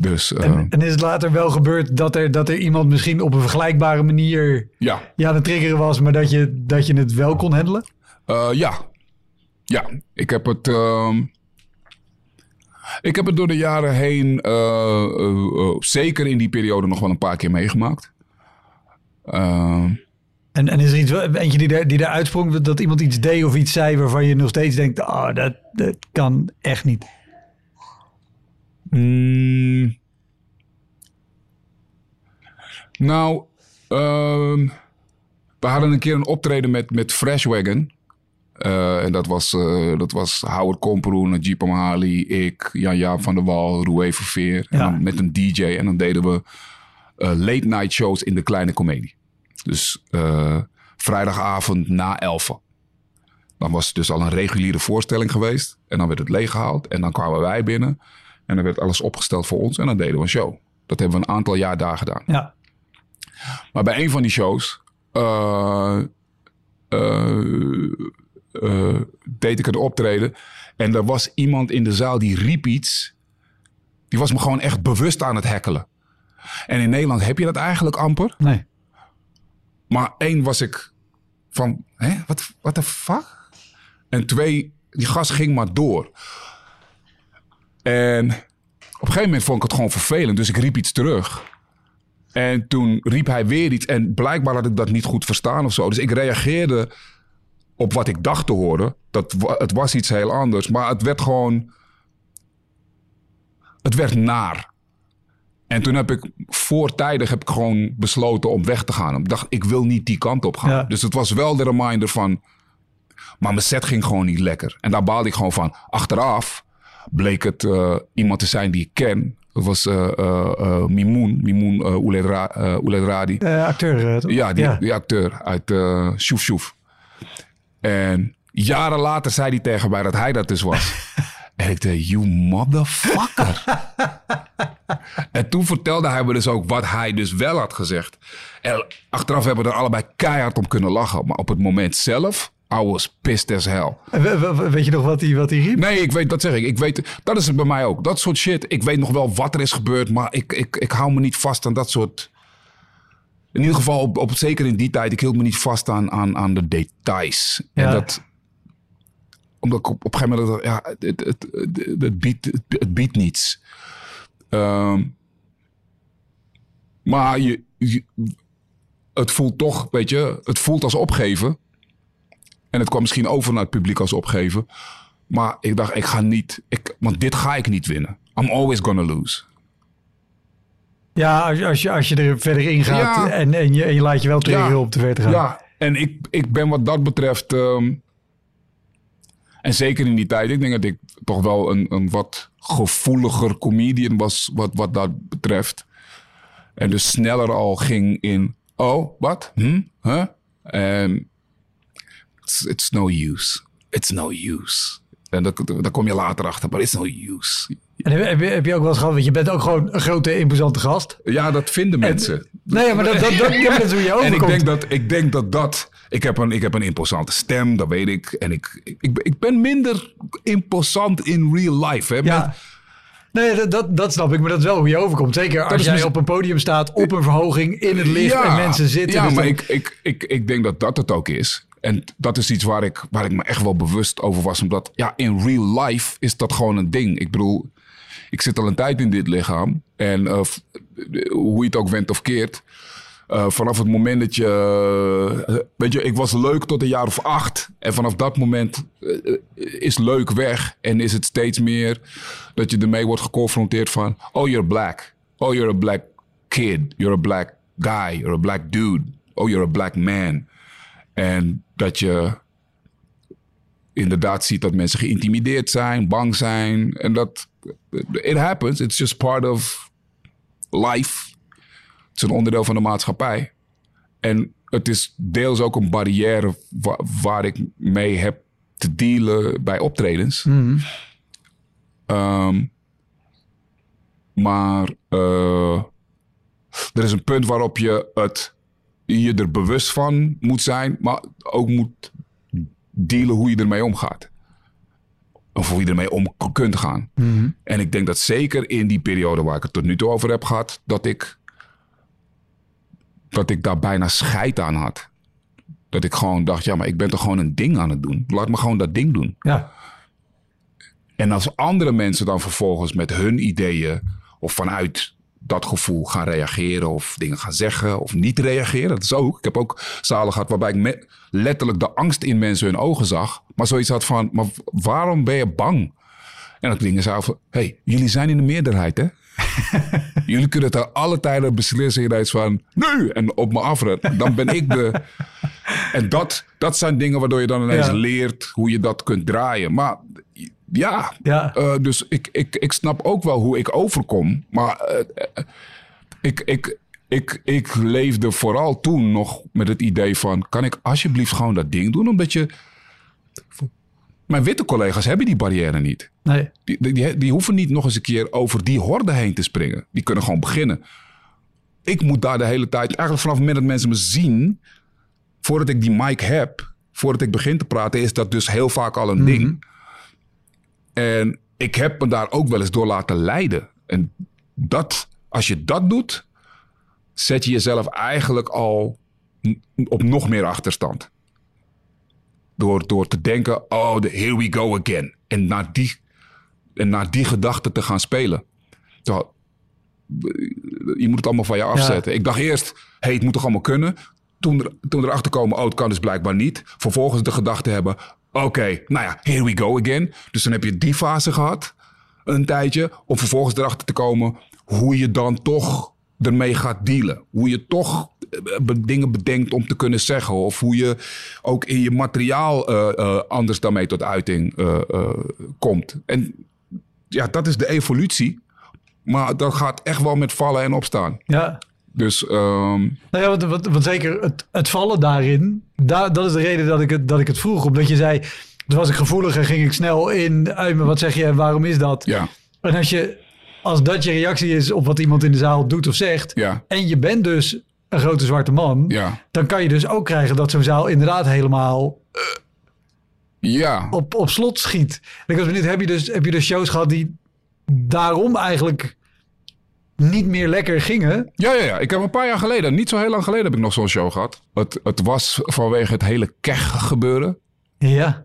Dus uh, en, en, is het later wel gebeurd dat er, dat er iemand misschien op een vergelijkbare manier ja. ja, aan het triggeren was, maar dat je, dat je het wel kon handelen? Uh, ja. Ja, ik heb het. Uh, ik heb het door de jaren heen, uh, zeker in die periode, nog wel een paar keer meegemaakt. Ehm, en, en is er iets, eentje die, daar, die daar uitsprong, dat iemand iets deed of iets zei waarvan je nog steeds denkt: oh, dat, dat kan echt niet? Mm. Nou, uh, we hadden een keer een optreden met, met Freshwagon. Uh, en dat was, uh, dat was Howard Komperoen, Jeep Mahali, ik, Jan-Jaap van der Wal, Roué Verveer. Ja. met een DJ. En dan deden we uh, late night shows in de kleine komedie. Dus vrijdagavond na elfen. Dan was het dus al een reguliere voorstelling geweest. En dan werd het leeggehaald. En dan kwamen wij binnen. En dan werd alles opgesteld voor ons. En dan deden we een show. Dat hebben we een aantal jaar daar gedaan. Ja. Maar bij een van die shows... Uh, uh, deed ik een optreden. En er was iemand in de zaal die riep iets. Die was me gewoon echt bewust aan het hekkelen. En in Nederland heb je dat eigenlijk amper. Nee. Maar één was ik van, hè, wat, wat de fuck? En twee, die gast ging maar door. En op een gegeven moment vond ik het gewoon vervelend. Dus ik riep iets terug. En toen riep hij weer iets. En blijkbaar had ik dat niet goed verstaan of zo. Dus ik reageerde op wat ik dacht te horen. Dat, het was iets heel anders. Maar het werd gewoon... Het werd naar. En toen heb ik voortijdig heb ik gewoon besloten om weg te gaan. Ik dacht, ik wil niet die kant op gaan. Dus het was wel de reminder van... Maar mijn set ging gewoon niet lekker. En daar baalde ik gewoon van. Achteraf bleek het uh, iemand te zijn die ik ken. Dat was uh, uh, Mimoun, Mimoun Ouledradi. acteur, Ja, die, ja. die acteur uit uh, Shoef Shoef. En jaren later zei hij tegen mij dat hij dat dus was. <laughs> en ik dacht, you motherfucker. <laughs> en toen vertelde hij me dus ook wat hij dus wel had gezegd. En achteraf hebben we er allebei keihard om kunnen lachen. Maar op het moment zelf I was pissed as hell. weet je nog wat hij, wat hij riep? Nee, ik weet, dat zeg ik. ik weet, dat is het bij mij ook. Dat soort shit. Ik weet nog wel wat er is gebeurd, maar ik, ik, ik hou me niet vast aan dat soort... In ieder geval, op, op, zeker in die tijd, ik hield me niet vast aan, aan, aan de details. Ja. En dat... Omdat ik op, op een gegeven moment... Ja, het, het, het, het, biedt, het, biedt niets. Um, maar je, je, het voelt toch, weet je, het voelt als opgeven. En het kwam misschien over naar het publiek als opgeven. Maar ik dacht, ik ga niet, ik, want dit ga ik niet winnen. I'm always gonna lose. Ja, als, als, je, als je er verder in gaat ja. en, en, je, en je laat je wel triggeren ja. om te ver te gaan. Ja, en ik, ik ben wat dat betreft... Um, en zeker in die tijd, ik denk dat ik toch wel een, een wat gevoeliger comedian was wat, wat dat betreft. En dus sneller al ging in, oh, wat? Hm? Huh? En it's, it's no use. It's no use. En daar kom je later achter, maar it's no use. En heb, je, heb je ook wel eens gehad, want je bent ook gewoon een grote, imposante gast. Ja, dat vinden mensen. En, nee, maar dat, dat, dat, dat is hoe je overkomt. <laughs> En ik denk dat, ik denk dat dat... Ik heb, een, ik heb een imposante stem, dat weet ik. En ik, ik, ik ben minder imposant in real life. Hè, ja. Nee, dat, dat, dat, snap ik, maar dat is wel hoe je overkomt. Zeker als jij op een podium staat, op een verhoging, in het licht ja, en mensen zitten. Ja, dus maar dan... ik, ik, ik, ik denk dat dat het ook is. En dat is iets waar ik, waar ik me echt wel bewust over was. Omdat ja, in real life is dat gewoon een ding. Ik bedoel, ik zit al een tijd in dit lichaam. En uh, hoe je het ook went of keert. Uh, vanaf het moment dat je. Uh, weet je, ik was leuk tot een jaar of acht. En vanaf dat moment is leuk weg. En is het steeds meer dat je ermee wordt geconfronteerd van. Oh, you're black. Oh, you're a black kid. You're a black guy. You're a black dude. Oh, you're a black man. En dat je inderdaad ziet dat mensen geïntimideerd zijn, bang zijn. En dat. It happens. It's just part of life. Het is een onderdeel van de maatschappij. En het is deels ook een barrière waar, waar ik mee heb te dealen bij optredens. Mm. Um, maar uh, er is een punt waarop je het je er bewust van moet zijn, maar ook moet dealen hoe je ermee omgaat. Of hoe je ermee om kunt gaan. En ik denk dat zeker in die periode waar ik het tot nu toe over heb gehad, dat ik, dat ik daar bijna scheid aan had. Dat ik gewoon dacht, ja, maar ik ben toch gewoon een ding aan het doen. Laat me gewoon dat ding doen. Ja. En als andere mensen dan vervolgens met hun ideeën of vanuit dat gevoel gaan reageren of dingen gaan zeggen of niet reageren, dat is ook. Ik heb ook zalen gehad waarbij ik me- letterlijk de angst in mensen hun ogen zag, maar zoiets had van, maar waarom ben je bang? En dat dingen zei van, hey, jullie zijn in de meerderheid hè? <laughs> jullie kunnen het alle tijden beslissen van, nu! En op me afrennen. Dan ben ik de... <laughs> En dat, dat zijn dingen waardoor je dan ineens Ja. leert hoe je dat kunt draaien. Maar ja, Ja. eh, dus ik, ik, ik snap ook wel hoe ik overkom. Maar eh, eh, ik, ik, ik, ik leefde vooral toen nog met het idee van... kan ik alsjeblieft gewoon dat ding doen? Omdat je... Mijn witte collega's hebben die barrière niet. Nee. Die, die, die, die hoeven niet nog eens een keer over die horde heen te springen. Die kunnen gewoon beginnen. Ik moet daar de hele tijd, eigenlijk vanaf het moment dat mensen me zien, voordat ik die mic heb, voordat ik begin te praten, is dat dus heel vaak al een ding. En ik heb me daar ook wel eens door laten leiden. En dat, als je dat doet, zet je jezelf eigenlijk al op nog meer achterstand. Door, door te denken, oh, here we go again. En naar die, en naar die gedachte te gaan spelen. Terwijl, je moet het allemaal van je afzetten. Ik dacht eerst, hey, het moet toch allemaal kunnen? Toen, er, toen erachter komen, oh, het kan dus blijkbaar niet. Vervolgens de gedachte hebben, oké, nou ja, here we go again. Dus dan heb je die fase gehad, een tijdje. Om vervolgens erachter te komen hoe je dan toch ermee gaat dealen. Hoe je toch eh, dingen bedenkt om te kunnen zeggen. Of hoe je ook in je materiaal eh, eh, anders daarmee tot uiting komt. En ja, dat is de evolutie. Maar dat gaat echt wel met vallen en opstaan. Ja. Dus ehm, Nou ja, want, want, want zeker het, het vallen daarin, daar, dat is de reden dat ik, het, dat ik het vroeg. Omdat je zei, dus was ik gevoelig en ging ik snel in, uit me, wat zeg je, waarom is dat? ja, En als, je, als dat je reactie is op wat iemand in de zaal doet of zegt, ja, en je bent dus een grote zwarte man, ja, dan kan je dus ook krijgen dat zo'n zaal inderdaad helemaal ja. op, op slot schiet. En ik was benieuwd, heb je, dus, heb je dus shows gehad die daarom eigenlijk niet meer lekker gingen? Ja, ja, ja. Ik heb een paar jaar geleden, niet zo heel lang geleden, heb ik nog zo'n show gehad. Het, het was vanwege het hele kech gebeuren. Ja.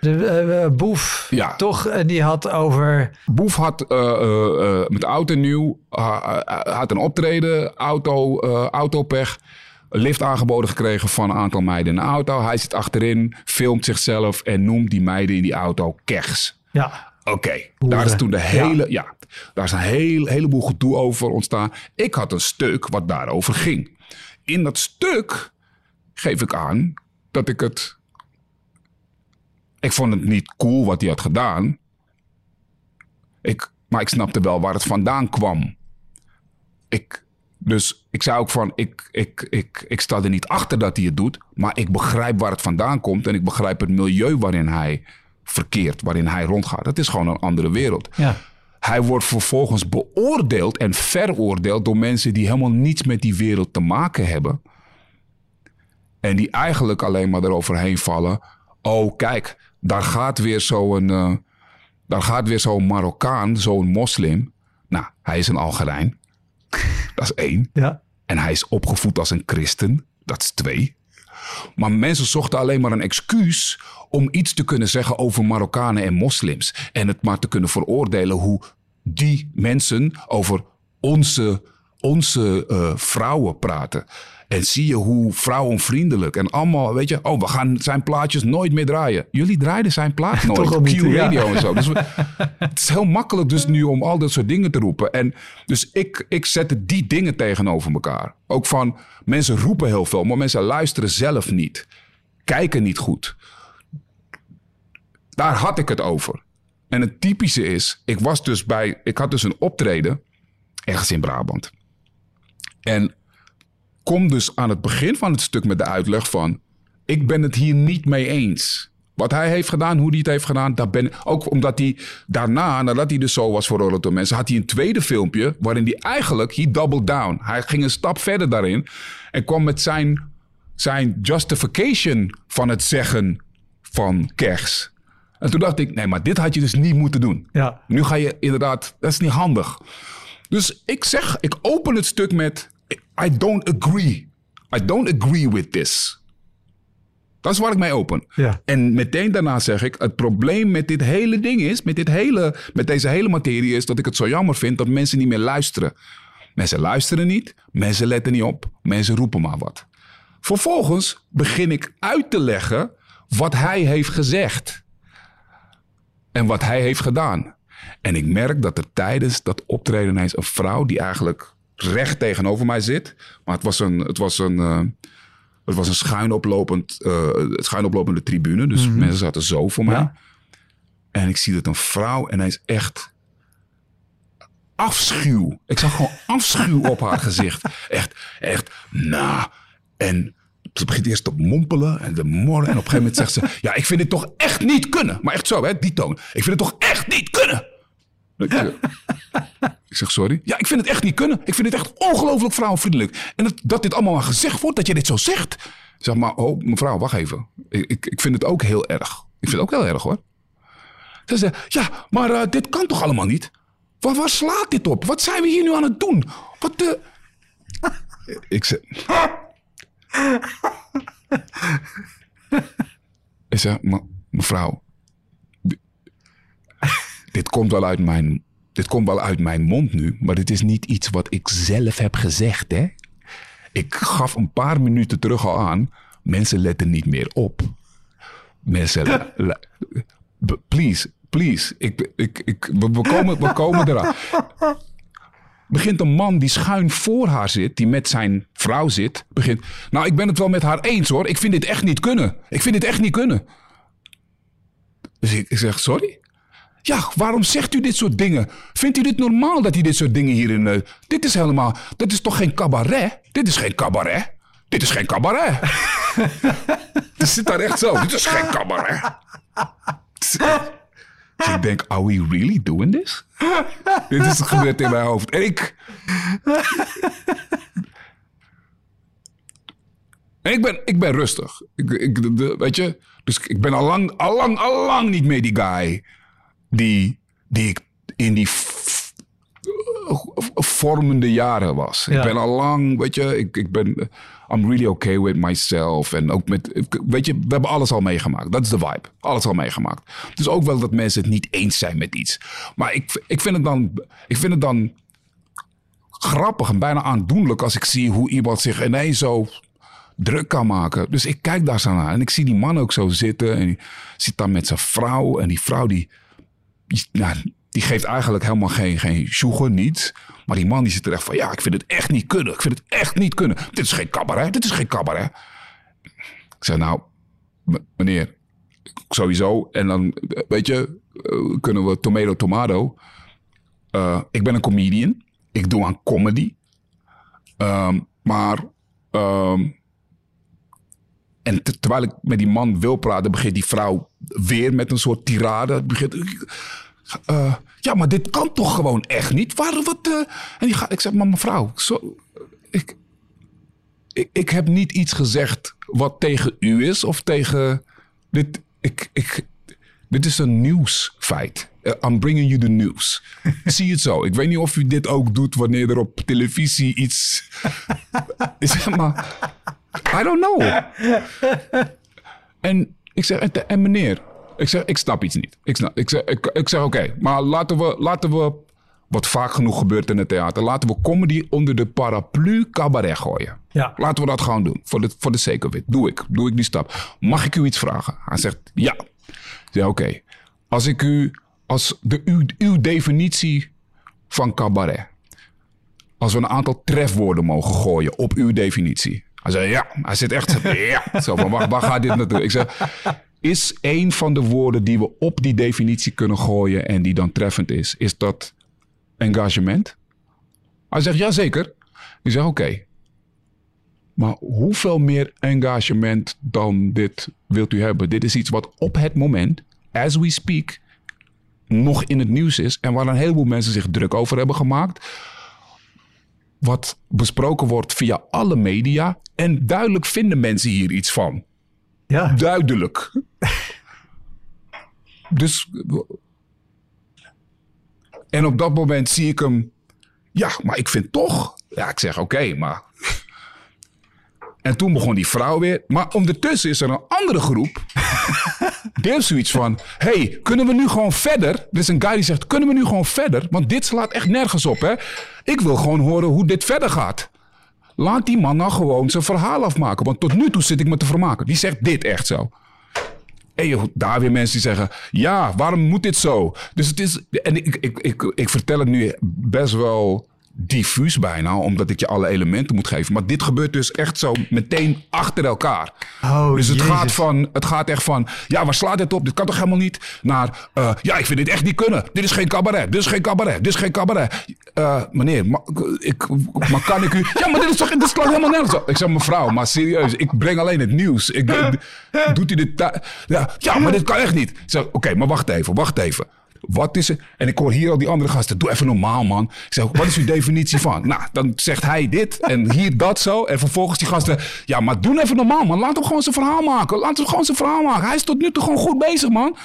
De eh, eh, Boef, Ja. toch? En die had over... Boef had eh, eh, eh, met oud en nieuw ha- ha- had een optreden, auto, eh, autopech. Lift aangeboden gekregen van een aantal meiden in de auto. Hij zit achterin, filmt zichzelf en noemt die meiden in die auto kechs. Ja, Oké, daar is toen de hele, ja. Daar is een heel, heleboel gedoe over ontstaan. Ik had een stuk wat daarover ging. In dat stuk geef ik aan dat ik het. Ik vond het niet cool wat hij had gedaan. Ik, maar ik snapte wel waar het vandaan kwam. Ik, dus ik zei ook van, ik, ik, ik, ik sta er niet achter dat hij het doet. Maar ik begrijp waar het vandaan komt. En ik begrijp het milieu waarin hij verkeert, waarin hij rondgaat. Het is gewoon een andere wereld. ja. Hij wordt vervolgens beoordeeld en veroordeeld door mensen die helemaal niets met die wereld te maken hebben. En die eigenlijk alleen maar eroverheen vallen. Oh, kijk, daar gaat weer zo'n eh, daar gaat weer zo'n Marokkaan, zo'n moslim. Nou, hij is een Algerijn. Dat is één. ja. En hij is opgevoed als een christen. Dat is twee. Maar mensen zochten alleen maar een excuus om iets te kunnen zeggen over Marokkanen en moslims. En het maar te kunnen veroordelen hoe die mensen over onze, onze eh, vrouwen praten. En zie je hoe vrouwenvriendelijk en allemaal, weet je, oh, we gaan zijn plaatjes nooit meer draaien. Jullie draaiden zijn plaat <laughs> nooit Toch op niet, ja. Q-radio en zo. Dus we- <laughs> het is heel makkelijk dus nu om al dat soort dingen te roepen. En dus ik, ik zette die dingen tegenover elkaar. Ook van, mensen roepen heel veel, maar mensen luisteren zelf niet. Kijken niet goed. Daar had ik het over. En het typische is, ik was dus bij, ik had dus een optreden ergens in Brabant. En kom dus aan het begin van het stuk met de uitleg van, ik ben het hier niet mee eens. Wat hij heeft gedaan, hoe hij het heeft gedaan, daar ben ook omdat hij daarna, nadat hij dus zo was veroordeeld door mensen, had hij een tweede filmpje waarin hij eigenlijk, he doubled down. Hij ging een stap verder daarin en kwam met zijn, zijn justification van het zeggen van kers. En toen dacht ik, nee, maar dit had je dus niet moeten doen. Ja. Nu ga je inderdaad, dat is niet handig. Dus ik zeg, ik open het stuk met, I don't agree. I don't agree with this. Dat is waar ik mee open. Ja. En meteen daarna zeg ik, het probleem met dit hele ding is, met, dit hele, met deze hele materie is dat ik het zo jammer vind dat mensen niet meer luisteren. Mensen luisteren niet, mensen letten niet op, mensen roepen maar wat. Vervolgens begin ik uit te leggen wat hij heeft gezegd en wat hij heeft gedaan. En ik merk dat er tijdens dat optreden ineens een vrouw die eigenlijk recht tegenover mij zit, maar het was een, het was een, eh, het was een schuinoplopend, eh schuinoplopende tribune, dus mensen zaten zo voor mij. Ja. En ik zie dat een vrouw ineens echt afschuw. Ik zag gewoon afschuw op haar gezicht. Echt, echt, nou. En ze begint eerst te mompelen en te morren. En op een gegeven moment zegt ze, ja, ik vind dit toch echt niet kunnen. Maar echt zo, hè, die toon. Ik vind het toch echt niet kunnen. Zeg, ik zeg, sorry. Ja, ik vind het echt niet kunnen. Ik vind het echt ongelooflijk vrouwenvriendelijk. En dat, dat dit allemaal maar gezegd wordt, dat je dit zo zegt. Zeg maar, oh, mevrouw, wacht even. Ik, ik, vind het ook heel erg. Ik vind het ook heel erg, hoor. Ze zei, ja, maar eh, dit kan toch allemaal niet? Waar, waar slaat dit op? Wat zijn we hier nu aan het doen? Wat de... <laughs> ik zeg... ik zeg, "Me- mevrouw... di- dit komt wel uit mijn... Dit komt wel uit mijn mond nu, maar dit is niet iets wat ik zelf heb gezegd, hè? Ik gaf een paar minuten terug al aan. Mensen letten niet meer op. Mensen. please, please. Ik, ik, ik, we, we komen, we komen eraan. Begint een man die schuin voor haar zit, die met zijn vrouw zit, begint. Nou, ik ben het wel met haar eens hoor. Ik vind dit echt niet kunnen. Ik vind dit echt niet kunnen. Dus ik, ik zeg, sorry? Ja, waarom zegt u dit soort dingen? Vindt u dit normaal dat u dit soort dingen hierin... eh, dit is helemaal... Dit is toch geen cabaret? Dit is geen cabaret. Dit is geen cabaret. <laughs> Het zit daar echt zo. Dit is geen cabaret. Dus ik denk, are we really doing this? dit is gebeurd in mijn hoofd. En ik... Ik ben, ik ben rustig. Ik, ik, weet je? Dus ik ben al lang, al lang, al lang niet meer die guy die, die ik in die vormende jaren was. Ja. Ik ben al lang, weet je, ik, ik ben, I'm really okay with myself. En ook met, weet je, we hebben alles al meegemaakt. Dat is de vibe. Alles al meegemaakt. Dus ook wel dat mensen het niet eens zijn met iets. Maar ik, ik, vind, het dan, ik vind het dan grappig en bijna aandoenlijk als ik zie hoe iemand zich ineens zo druk kan maken. Dus ik kijk daar zo naar en ik zie die man ook zo zitten en die zit daar met zijn vrouw en die vrouw die, die, geeft eigenlijk helemaal geen, geen niets. Maar die man die zit er echt van, ja, ik vind het echt niet kunnen. Ik vind het echt niet kunnen. Dit is geen cabaret, dit is geen cabaret. Ik zeg, nou, meneer, sowieso. En dan, weet je, eh, kunnen we tomato tomato. Eh, ik ben een comedian. Ik doe aan comedy. Ehm, maar, ehm, en te- terwijl ik met die man wil praten, begint die vrouw weer met een soort tirade. Begint, eh, ja, maar dit kan toch gewoon echt niet? Waar, wat, eh? En ik zeg, maar mevrouw, zo, ik, ik, heb niet iets gezegd wat tegen u is of tegen. Dit, ik, ik, dit is een nieuwsfeit. Eh, I'm bringing you the news. <laughs> Zie het zo. Ik weet niet of u dit ook doet wanneer er op televisie iets. <laughs> Zeg maar. I don't know. En ik zeg, en meneer, ik zeg, ik snap iets niet. Ik, snap, ik zeg, ik, ik zeg oké, maar laten we, laten we, wat vaak genoeg gebeurt in het theater, laten we comedy onder de paraplu cabaret gooien. Ja. Laten we dat gewoon doen, voor de, voor de it. Doe ik, doe ik die stap. Mag ik u iets vragen? Hij zegt, ja. Ik zeg, oké, als ik u, als de, uw, uw definitie van cabaret, als we een aantal trefwoorden mogen gooien op uw definitie. Hij zei ja. Hij zit echt <laughs> ja. Zo van, waar, waar gaat dit naartoe? Ik zeg, is een van de woorden die we op die definitie kunnen gooien en die dan treffend is, is dat engagement? Hij zegt, ja zeker. Ik zeg, oké. Maar hoeveel meer engagement dan dit wilt u hebben? Dit is iets wat op het moment, as we speak, nog in het nieuws is. En waar een heleboel mensen zich druk over hebben gemaakt wat besproken wordt via alle media. En duidelijk vinden mensen hier iets van. Ja. Duidelijk. dus. En op dat moment zie ik hem. Ja, maar ik vind toch. Ja, ik zeg oké, maar. En toen begon die vrouw weer. Maar ondertussen is er een andere groep. <laughs> die heeft zoiets van: hey, kunnen we nu gewoon verder? Er is een guy die zegt: kunnen we nu gewoon verder? Want dit slaat echt nergens op, hè? Ik wil gewoon horen hoe dit verder gaat. Laat die man nou gewoon zijn verhaal afmaken. Want tot nu toe zit ik me te vermaken. Die zegt dit echt zo. En je, daar weer mensen die zeggen: Ja, waarom moet dit zo? Dus het is. En ik, ik, ik, ik vertel het nu best wel diffuus bijna, omdat ik je alle elementen moet geven. Maar dit gebeurt dus echt zo meteen achter elkaar. Oh, dus het Jezus. gaat, van, het gaat echt van, ja, waar slaat dit op? Dit kan toch helemaal niet? Naar, eh, ja, ik vind dit echt niet kunnen. Dit is geen cabaret, dit is geen cabaret, dit is geen cabaret. Eh, meneer, ma- ik, maar kan ik u... <laughs> Ja, maar dit is toch, dit slaat helemaal nergens op. Ik zeg, mevrouw, maar serieus, ik breng alleen het nieuws. Ik, <laughs> doet u dit... Ja, ja, maar dit kan echt niet. Ik zeg, oké, maar wacht even, wacht even. Wat is er? En ik hoor hier al die andere gasten. Doe even normaal, man. Ik zeg, wat is uw definitie van? Nou, dan zegt hij dit en hier dat zo. En vervolgens die gasten. Ja, maar doe even normaal, man. Laat hem gewoon zijn verhaal maken. Laat hem gewoon zijn verhaal maken. Hij is tot nu toe gewoon goed bezig, man.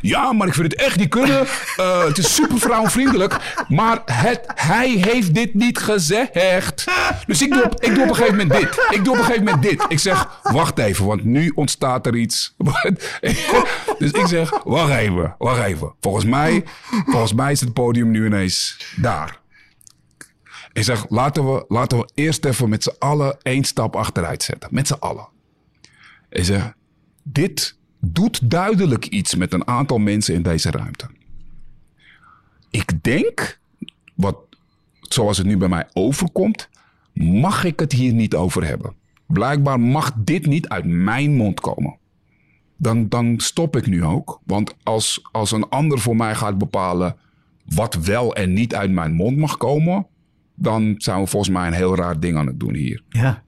Ja, maar ik vind het echt niet kunnen. <laughs> Eh, het is super vrouwvriendelijk. Maar het, hij heeft dit niet gezegd. Dus ik doe, op, ik doe op een gegeven moment dit. Ik doe op een gegeven moment dit. Ik zeg, wacht even, want nu ontstaat er iets. <laughs> dus ik zeg, wacht even, wacht even. Volgens mij, volgens mij is het podium nu ineens daar. Ik zeg, laten we, laten we eerst even met z'n allen één stap achteruit zetten. Met z'n allen. Ik zeg, dit doet duidelijk iets met een aantal mensen in deze ruimte. Ik denk, wat, zoals het nu bij mij overkomt, mag ik het hier niet over hebben. Blijkbaar mag dit niet uit mijn mond komen. Dan, dan stop ik nu ook. Want als, als een ander voor mij gaat bepalen wat wel en niet uit mijn mond mag komen, dan zijn we volgens mij een heel raar ding aan het doen hier. Ja.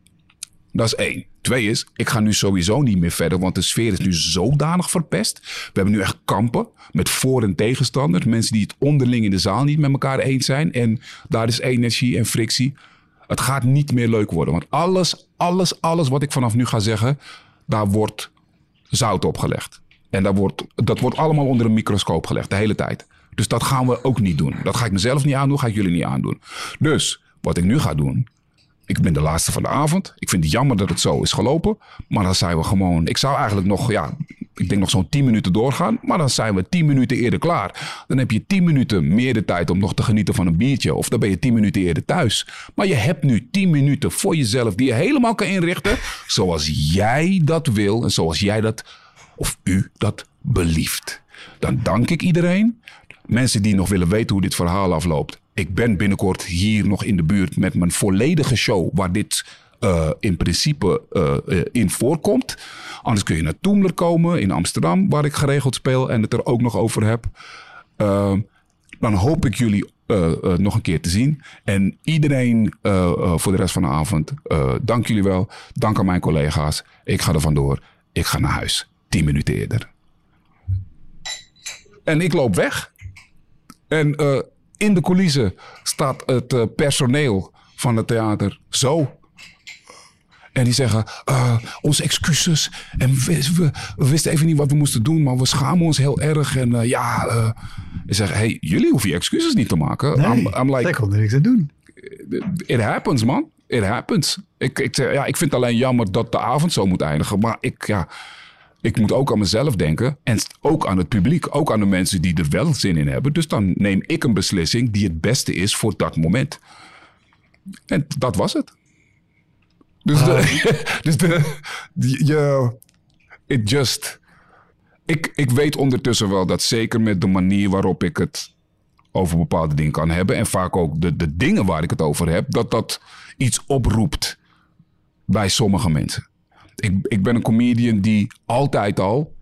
Dat is één. Twee is, ik ga nu sowieso niet meer verder, want de sfeer is nu zodanig verpest. We hebben nu echt kampen met voor- en tegenstanders. Mensen die het onderling in de zaal niet met elkaar eens zijn. En daar is energie en frictie. Het gaat niet meer leuk worden. Want alles, alles, alles wat ik vanaf nu ga zeggen, daar wordt zout opgelegd. En dat wordt, dat wordt allemaal onder een microscoop gelegd, de hele tijd. Dus dat gaan we ook niet doen. Dat ga ik mezelf niet aandoen, ga ik jullie niet aandoen. Dus wat ik nu ga doen, ik ben de laatste van de avond. Ik vind het jammer dat het zo is gelopen. Maar dan zijn we gewoon. Ik zou eigenlijk nog, ja, ik denk nog zo'n 10 minuten doorgaan. Maar dan zijn we 10 minuten eerder klaar. Dan heb je 10 minuten meer de tijd om nog te genieten van een biertje. Of dan ben je 10 minuten eerder thuis. Maar je hebt nu 10 minuten voor jezelf die je helemaal kan inrichten. Zoals jij dat wil en zoals jij dat, of u dat belieft. Dan dank ik iedereen. Mensen die nog willen weten hoe dit verhaal afloopt. Ik ben binnenkort hier nog in de buurt met mijn volledige show. Waar dit eh, in principe eh, eh, in voorkomt. Anders kun je naar Toemler komen in Amsterdam. Waar ik geregeld speel en het er ook nog over heb. Eh, dan hoop ik jullie nog een keer te zien. En iedereen voor de rest van de avond. dank jullie wel. Dank aan mijn collega's. Ik ga er vandoor. Ik ga naar huis. 10 minuten eerder. En ik loop weg. En in de coulissen staat het eh, personeel van het theater zo. En die zeggen, eh, onze excuses. En we, we, we wisten even niet wat we moesten doen, maar we schamen ons heel erg. En eh, ja, eh ik zeg, hey, jullie hoeven je excuses niet te maken. Nee, I'm, I'm like, kon er niks aan doen. it happens, man. It happens. Ik, ik, ja, ik vind het alleen jammer dat de avond zo moet eindigen. Maar ik, ja, ik moet ook aan mezelf denken. En ook aan het publiek. Ook aan de mensen die er wel zin in hebben. Dus dan neem ik een beslissing die het beste is voor dat moment. En dat was het. Dus, de, <laughs> dus de, je, it just, ik, ik weet ondertussen wel dat zeker met de manier waarop ik het over bepaalde dingen kan hebben. En vaak ook de, de dingen waar ik het over heb. Dat dat iets oproept bij sommige mensen. Ik, ik ben een comedian die altijd al.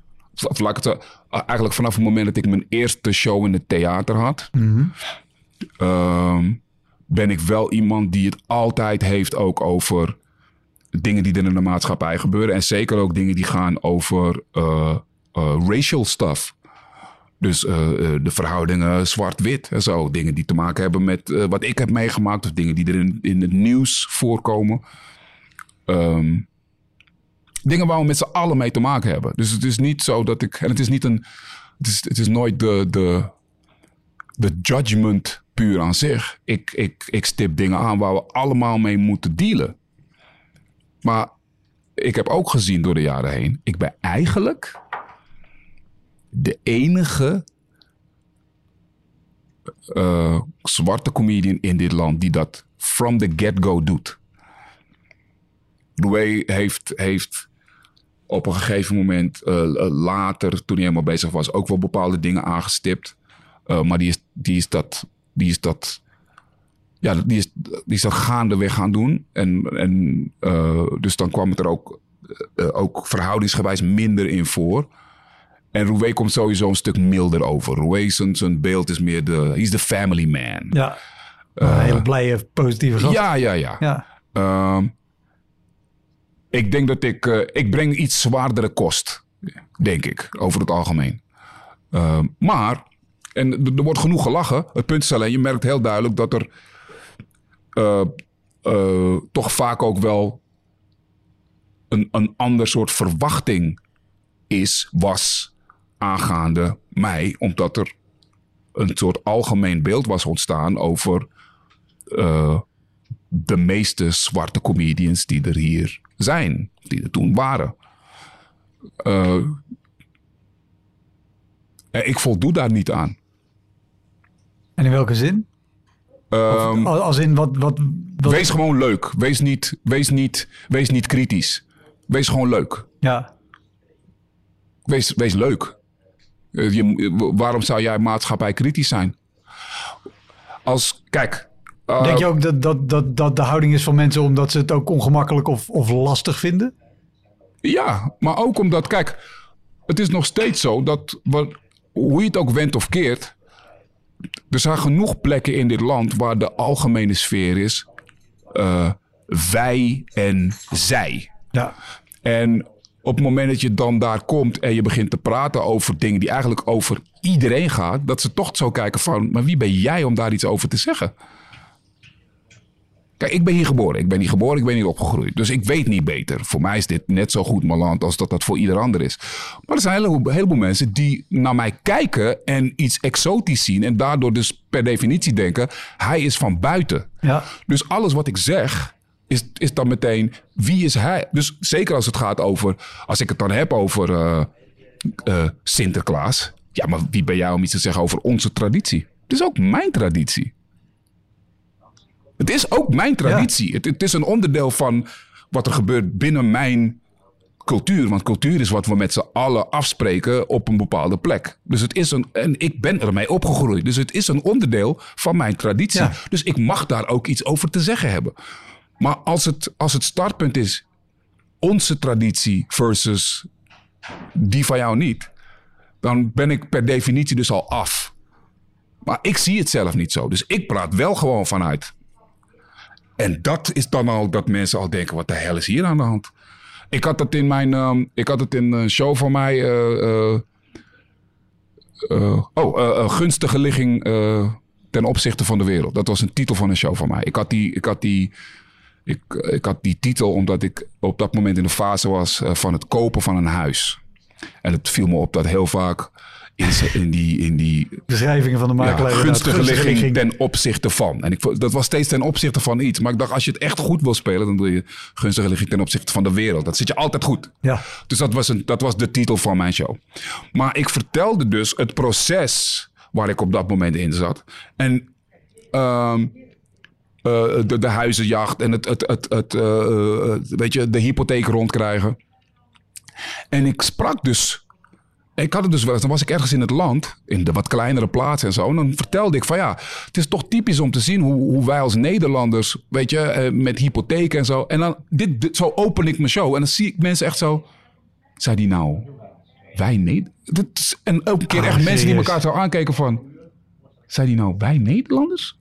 Of laat ik het zo, eigenlijk vanaf het moment dat ik mijn eerste show in het theater had. ehm, ben ik wel iemand die het altijd heeft ook over dingen die er in de maatschappij gebeuren. En zeker ook dingen die gaan over eh, eh, racial stuff. Dus eh, de verhoudingen zwart-wit en zo. Dingen die te maken hebben met wat ik heb meegemaakt. Of dingen die er in, in het nieuws voorkomen. Ehm, dingen waar we met z'n allen mee te maken hebben. Dus het is niet zo dat ik... En het is niet een Het is, het is nooit de, de, de judgment puur aan zich. Ik, ik, ik stip dingen aan waar we allemaal mee moeten dealen. Maar ik heb ook gezien door de jaren heen, ik ben eigenlijk de enige uh, zwarte comedian in dit land die dat from the get-go doet. Louis heeft, heeft op een gegeven moment uh, later, toen hij helemaal bezig was, ook wel bepaalde dingen aangestipt. Uh, maar die is, die is dat, die is dat, ja, die is, die is dat gaandeweg gaan doen. En, en dus dan kwam het er ook, ook verhoudingsgewijs minder in voor. En Roué komt sowieso een stuk milder over. Roué, zijn, zijn beeld is meer de... Is de family man. Ja, een hele blije, positieve gast. Ja, ja, ja. ja. Uh, ik denk dat ik... Uh, ik breng iets zwaardere kost. Denk ik, over het algemeen. Uh, maar, en er wordt genoeg gelachen. Het punt is alleen, je merkt heel duidelijk dat er... Uh, toch vaak ook wel... Een, een ander soort verwachting is, was aangaande mij, omdat er een soort algemeen beeld was ontstaan over de meeste zwarte comedians die er hier zijn, die er toen waren. Uh, ik voldoe daar niet aan. En in welke zin? Um, als in wat, wat, wat, Wees gewoon leuk. Wees niet, wees, niet, wees niet kritisch. Wees gewoon leuk. Ja. Wees, wees leuk. Eh, je, waarom zou jij maatschappij kritisch zijn? Als, kijk. Uh, Denk je ook dat, dat, dat, dat de houding is van mensen omdat ze het ook ongemakkelijk of, of lastig vinden? Ja, maar ook omdat, kijk, het is nog steeds zo dat, wat, hoe je het ook wendt of keert, er zijn genoeg plekken in dit land waar de algemene sfeer is uh, wij en zij. Ja. En op het moment dat je dan daar komt en je begint te praten over dingen die eigenlijk over iedereen gaan, dat ze toch zo kijken van, maar wie ben jij om daar iets over te zeggen? Kijk, ik ben hier geboren. Ik ben niet geboren, ik ben hier opgegroeid. Dus ik weet niet beter. Voor mij is dit net zo goed mijn land als dat dat voor ieder ander is. Maar er zijn een heleboel, heleboel mensen die naar mij kijken en iets exotisch zien. En daardoor dus per definitie denken, hij is van buiten. Ja. Dus alles wat ik zeg, is, is dan meteen wie is hij? Dus zeker als het gaat over, als ik het dan heb over uh, uh, Sinterklaas. Ja, maar wie ben jij om iets te zeggen over onze traditie? Het is ook mijn traditie. Het is ook mijn traditie. Ja. Het, het, is een onderdeel van wat er gebeurt binnen mijn cultuur. Want cultuur is wat we met z'n allen afspreken op een bepaalde plek. Dus het is een. En ik ben ermee opgegroeid. Dus het is een onderdeel van mijn traditie. Ja. Dus ik mag daar ook iets over te zeggen hebben. Maar als het, als het startpunt is onze traditie versus die van jou niet, dan ben ik per definitie dus al af. Maar ik zie het zelf niet zo. Dus ik praat wel gewoon vanuit. En dat is dan al dat mensen al denken: wat de hel is hier aan de hand? Ik had het in mijn. Uh, ik had het in een show van mij. Uh, uh, oh, gunstige ligging ten opzichte van de wereld. Dat was een titel van een show van mij. Ik had die. Ik had die ik, ik had die titel omdat ik op dat moment in de fase was van het kopen van een huis. En het viel me op dat heel vaak in, in die, in die beschrijvingen van de makelaar. Ja, gunstige, ligging ten opzichte van. En ik, dat was steeds ten opzichte van iets. Maar ik dacht, als je het echt goed wil spelen, dan doe je gunstige ligging ten opzichte van de wereld. Dat zit je altijd goed. Ja. Dus dat was, een, dat was de titel van mijn show. Maar ik vertelde dus het proces waar ik op dat moment in zat. En um, uh, de, de huizenjacht en het, het, het, het uh, weet je, de hypotheek rondkrijgen. En ik sprak dus. Ik had het dus wel eens, dan was ik ergens in het land, in de wat kleinere plaatsen en zo. En dan vertelde ik van ja, het is toch typisch om te zien hoe, hoe wij als Nederlanders, weet je, met hypotheken en zo. En dan, dit, dit, zo open ik mijn show. En dan zie ik mensen echt zo, zei die nou, wij Nederlanders? En elke keer oh, echt mensen die elkaar zo aankeken van, zei die nou, wij Nederlanders?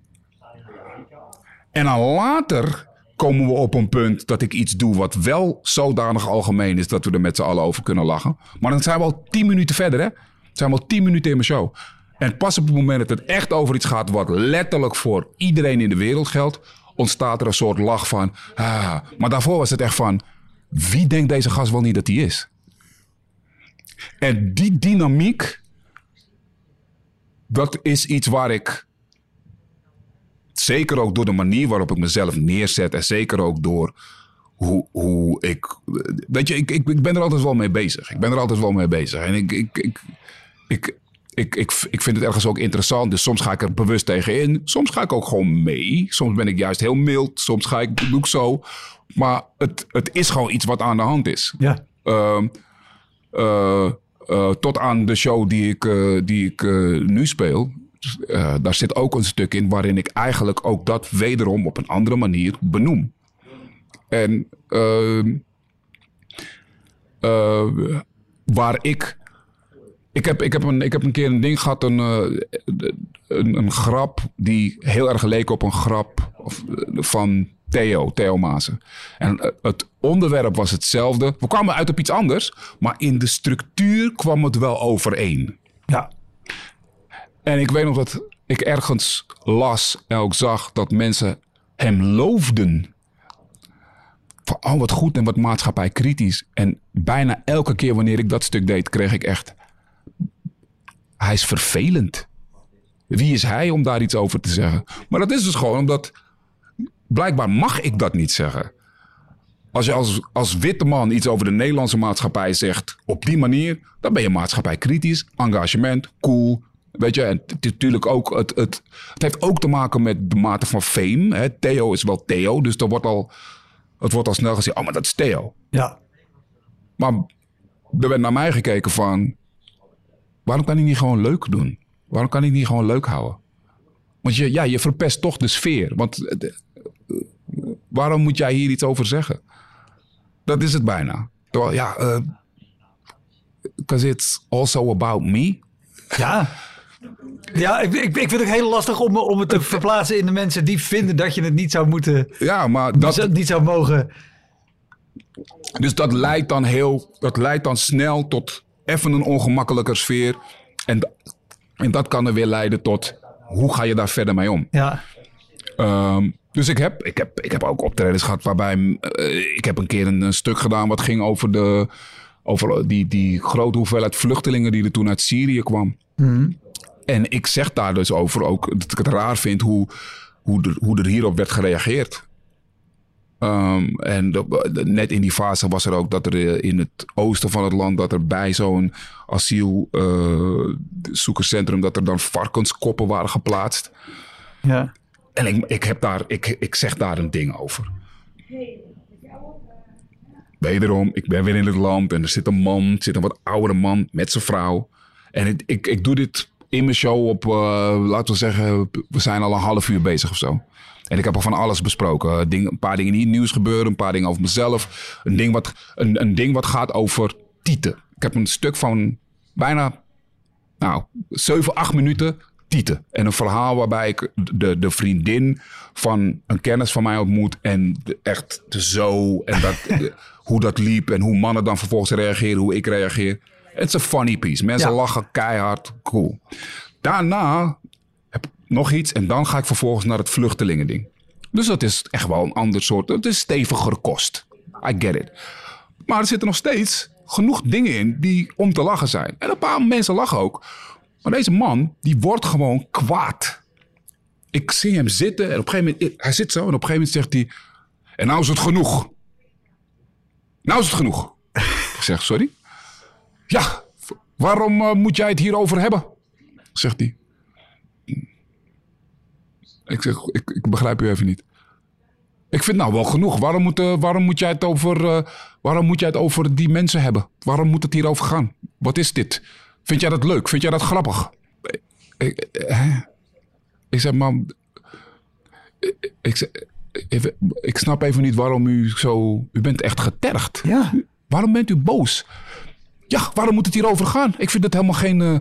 En dan later komen we op een punt dat ik iets doe wat wel zodanig algemeen is dat we er met z'n allen over kunnen lachen. Maar dan zijn we al tien minuten verder, hè? Zijn we al tien minuten in mijn show. En pas op het moment dat het echt over iets gaat wat letterlijk voor iedereen in de wereld geldt, ontstaat er een soort lach van. Ah. Maar daarvoor was het echt van: wie denkt deze gast wel niet dat hij is? En die dynamiek dat is iets waar ik. Zeker ook door de manier waarop ik mezelf neerzet. En zeker ook door hoe, hoe ik. Weet je, ik, ik, ik ben er altijd wel mee bezig. Ik ben er altijd wel mee bezig. En ik, ik, ik, ik, ik, ik, ik vind het ergens ook interessant. Dus soms ga ik er bewust tegen in. Soms ga ik ook gewoon mee. Soms ben ik juist heel mild. Soms ga ik, doe ik zo. Maar het, het is gewoon iets wat aan de hand is. Ja. Ehm, eh, eh, tot aan de show die ik, eh, die ik nu speel. Eh, daar zit ook een stuk in waarin ik eigenlijk ook dat wederom op een andere manier benoem. En ehm, eh, waar ik. Ik heb, ik, heb een, ik heb een keer een ding gehad, een, eh, een, een grap die heel erg leek op een grap van Theo, Theo. En het onderwerp was hetzelfde. We kwamen uit op iets anders, maar in de structuur kwam het wel overeen. Ja. En ik weet nog dat ik ergens las en ook zag dat mensen hem loofden. Van, oh, wat goed en wat maatschappij kritisch. En bijna elke keer wanneer ik dat stuk deed, kreeg ik echt... Hij is vervelend. Wie is hij om daar iets over te zeggen? Maar dat is dus gewoon omdat... Blijkbaar mag ik dat niet zeggen. Als je als, als witte man iets over de Nederlandse maatschappij zegt op die manier, dan ben je maatschappij kritisch, engagement, cool. Weet je, en het, natuurlijk ook, het, het, het heeft ook te maken met de mate van fame. Hè. Theo is wel Theo, dus er wordt al, het wordt al snel gezegd, oh, maar dat is Theo. Ja. Maar er werd naar mij gekeken van, waarom kan hij niet gewoon leuk doen? Waarom kan hij niet gewoon leuk houden? Want je, ja, je verpest toch de sfeer. Want eh, eh, waarom moet jij hier iets over zeggen? Dat is het bijna. Terwijl, ja, eh, because it's also about me. Ja. <laughs> Ja, ik, ik, ik vind het heel lastig om, om het te <laughs> verplaatsen in de mensen die vinden dat je het niet zou moeten, Ja, maar dat, niet zou mogen. dus dat leidt dan heel, dat leidt dan snel tot even een ongemakkelijker sfeer. En, en dat kan er weer leiden tot, hoe ga je daar verder mee om? Ja. Ehm, dus ik heb, ik, heb, ik heb ook optredens gehad waarbij... eh, ik heb een keer een, een stuk gedaan wat ging over, de, over die, die grote hoeveelheid vluchtelingen... die er toen uit Syrië kwam. En ik zeg daar dus over ook dat ik het raar vind hoe, hoe, er, hoe er hierop werd gereageerd. Ehm, en de- de- net in die fase was er ook dat er eh, in het oosten van het land... dat er bij zo'n asielzoekerscentrum... dat er dan varkenskoppen waren geplaatst. Ja. En ik, ik, heb daar, ik, ik zeg daar een ding over. Wederom, ik ben weer in het land en er zit een man, er zit een wat oudere man met zijn vrouw. En ik, ik doe dit in mijn show op, eh, laten we zeggen, we zijn al een half uur bezig of zo. En ik heb al van alles besproken. Ding, een paar dingen die nieuws gebeuren, een paar dingen over mezelf. Een ding wat, een, een ding wat gaat over tieten. Ik heb een stuk van bijna nou, 7, 8 minuten tieten. En een verhaal waarbij ik de, de vriendin van een kennis van mij ontmoet. En echt de zo. En dat, <laughs> hoe dat liep. En hoe mannen dan vervolgens reageren. Hoe ik reageer. Het is een funny piece. Mensen Ja. lachen keihard. Cool. Daarna heb ik nog iets. En dan ga ik vervolgens naar het vluchtelingending. Dus dat is echt wel een ander soort. Het is steviger kost. I get it. Maar er zitten nog steeds genoeg dingen in die om te lachen zijn. En een paar mensen lachen ook. Maar deze man, die wordt gewoon kwaad. Ik zie hem zitten en op een gegeven moment... Hij zit zo en op een gegeven moment zegt hij... En nou is het genoeg. Nou is het genoeg. Ik zeg, sorry? Ja, waarom eh, moet jij het hierover hebben? Zegt hij. Ik zeg, ik, ik begrijp u even niet. Ik vind nou wel genoeg. Waarom moet, eh, waarom moet, jij het over, eh, waarom moet jij het over die mensen hebben? Waarom moet het hierover gaan? Wat is dit? Vind jij dat leuk? Vind jij dat grappig? Ik, ik zeg, man... Ik, ik snap even niet waarom u zo... U bent echt getergd. Ja. Waarom bent u boos? Ja, waarom moet het hierover gaan? Ik vind het helemaal geen. eh,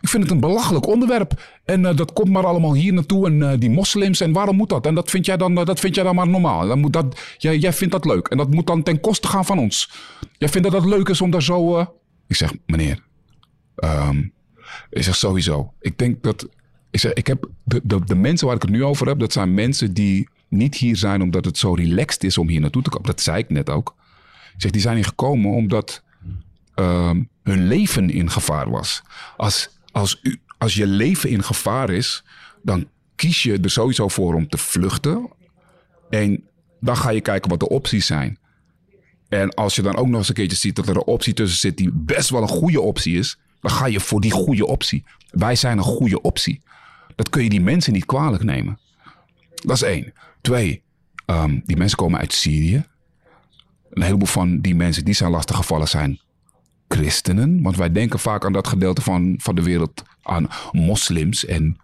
ik vind het een belachelijk onderwerp. En eh, dat komt maar allemaal hier naartoe. En eh, die moslims. En waarom moet dat? En dat vind jij dan, dat vind jij dan maar normaal. Dan moet dat, jij, jij vindt dat leuk. En dat moet dan ten koste gaan van ons. Jij vindt dat dat leuk is om daar zo. Ik zeg, meneer. ehm, ik zeg sowieso. Ik denk dat. Ik zeg, ik heb. De, de, de mensen waar ik het nu over heb. Dat zijn mensen die niet hier zijn omdat het zo relaxed is om hier naartoe te komen. Dat zei ik net ook. Ik zeg, die zijn hier gekomen omdat ehm, hun leven in gevaar was. Als, als, u, als je leven in gevaar is, dan kies je er sowieso voor om te vluchten. En dan ga je kijken wat de opties zijn. En als je dan ook nog eens een keertje ziet dat er een optie tussen zit die best wel een goede optie is, dan ga je voor die goede optie. Wij zijn een goede optie. Dat kun je die mensen niet kwalijk nemen. Dat is één. Twee, ehm, die mensen komen uit Syrië. Een heleboel van die mensen die zijn lastiggevallen zijn christenen. Want wij denken vaak aan dat gedeelte van, van de wereld, aan moslims. En,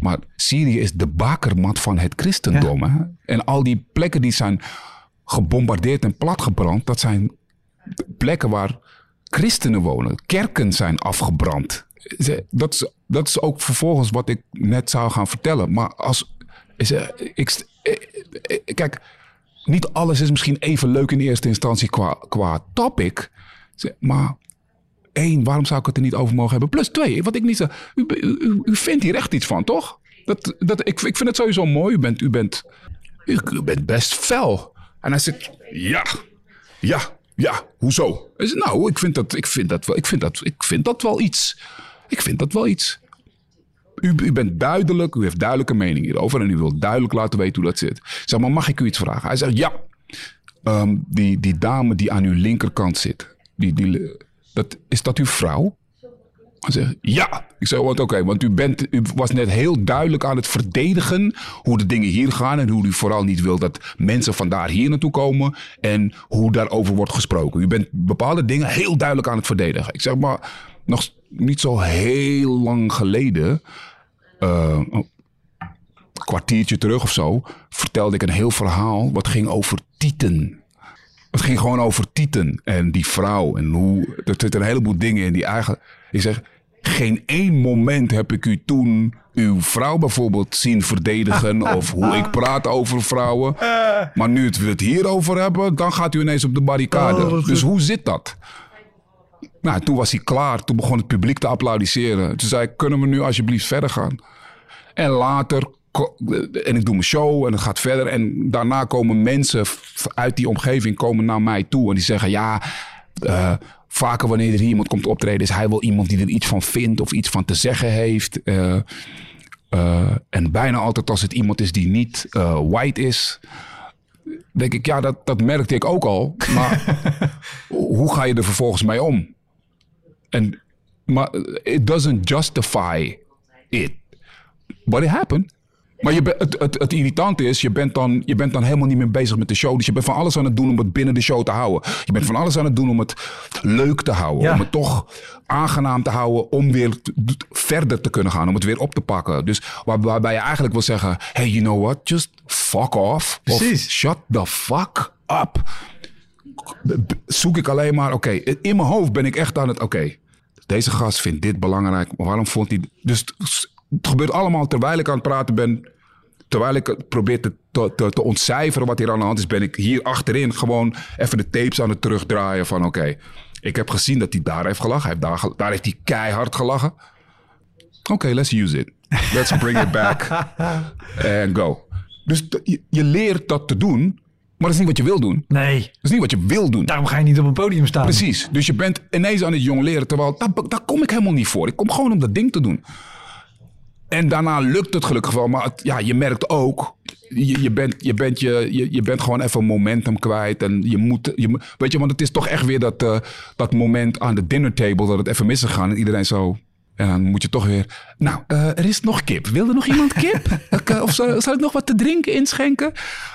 maar Syrië is de bakermat van het christendom. Hè? En al die plekken die zijn gebombardeerd en platgebrand, dat zijn plekken waar christenen wonen. Kerken zijn afgebrand. Dat is, dat is ook vervolgens wat ik net zou gaan vertellen. Maar als. Is, ik, kijk, niet alles is misschien even leuk in eerste instantie qua, qua topic. Maar één, waarom zou ik het er niet over mogen hebben? Plus twee, wat ik niet zeg. U, u, u vindt hier echt iets van, toch? Dat, dat, ik, ik vind het sowieso mooi. U bent, u bent, u, bent best fel. En hij zegt, ja, ja, ja, hoezo? Hij zegt, nou, ik vind dat, ik vind dat wel, ik vind dat, ik vind dat wel iets. Ik vind dat wel iets. U, u bent duidelijk, u heeft duidelijke mening hierover en u wilt duidelijk laten weten hoe dat zit. Zeg, maar mag ik u iets vragen? Hij zegt, ja. Ehm, die, die dame die aan uw linkerkant zit, die, die, dat, is dat uw vrouw? Hij ja. Ik zeg, wat oké, want u, bent, u was net heel duidelijk aan het verdedigen hoe de dingen hier gaan. En hoe u vooral niet wil dat mensen vandaar hier naartoe komen. En hoe daarover wordt gesproken. U bent bepaalde dingen heel duidelijk aan het verdedigen. Ik zeg maar, nog niet zo heel lang geleden, uh, een kwartiertje terug of zo, vertelde ik een heel verhaal wat ging over Tieten. Het ging gewoon over Tieten en die vrouw en hoe. Er zitten een heleboel dingen in die eigenlijk. Ik zeg, geen één moment heb ik u toen uw vrouw bijvoorbeeld zien verdedigen. <laughs> of hoe ik praat over vrouwen. Maar nu het we het hierover hebben, dan gaat u ineens op de barricade. Oh, dus hoe zit dat? Nou, toen was hij klaar. Toen begon het publiek te applaudisseren. Toen zei ik, kunnen we nu alsjeblieft verder gaan? En later, en ik doe mijn show en het gaat verder. En daarna komen mensen uit die omgeving komen naar mij toe. En die zeggen, ja, uh, vaker wanneer er iemand komt optreden... is hij wel iemand die er iets van vindt of iets van te zeggen heeft. Uh, uh, en bijna altijd als het iemand is die niet white is denk ik, ja, dat, dat merkte ik ook al. Maar <laughs> hoe ga je er vervolgens mee om? En, maar it doesn't justify it. But it happened. Maar je het, het, het irritante is, je bent, dan, je bent dan helemaal niet meer bezig met de show. Dus je bent van alles aan het doen om het binnen de show te houden. Je bent van alles aan het doen om het leuk te houden. Om het toch aangenaam te houden om weer verder te kunnen gaan. Om het weer op te pakken. Dus waar, waarbij je eigenlijk wil zeggen, hey, you know what? Just fuck off. Precies. Of shut the fuck up. Zoek ik alleen maar, oké, in mijn hoofd ben ik echt aan het, oké, deze gast vindt dit belangrijk. Waarom vond hij... Dus het gebeurt allemaal terwijl ik aan het praten ben. Terwijl ik probeer te, te, te, ontcijferen wat hier aan de hand is, ben ik hier achterin gewoon even de tapes aan het terugdraaien van oké, ik heb gezien dat hij daar heeft gelachen. Hij heeft daar, daar heeft hij keihard gelachen. Oké, let's use it. Let's bring it back and go. Dus je, leert dat te doen, maar dat is niet wat je wil doen. Nee. Dat is niet wat je wil doen. Daarom ga je niet op een podium staan. Precies. Dus je bent ineens aan het jong leren. Terwijl, daar, daar kom ik helemaal niet voor. Ik kom gewoon om dat ding te doen. En daarna lukt het gelukkig wel. Maar ja, je merkt ook, je, je, bent, je, bent je, je, je bent gewoon even momentum kwijt. En je moet, je, weet je, want het is toch echt weer dat, uh, dat moment aan de dinner table dat het even mis is gegaan. En iedereen zo, en dan moet je toch weer. Nou, uh, er is nog kip. Wil er nog iemand kip? <laughs> Eh, of zal, zal, ik nog wat te drinken inschenken?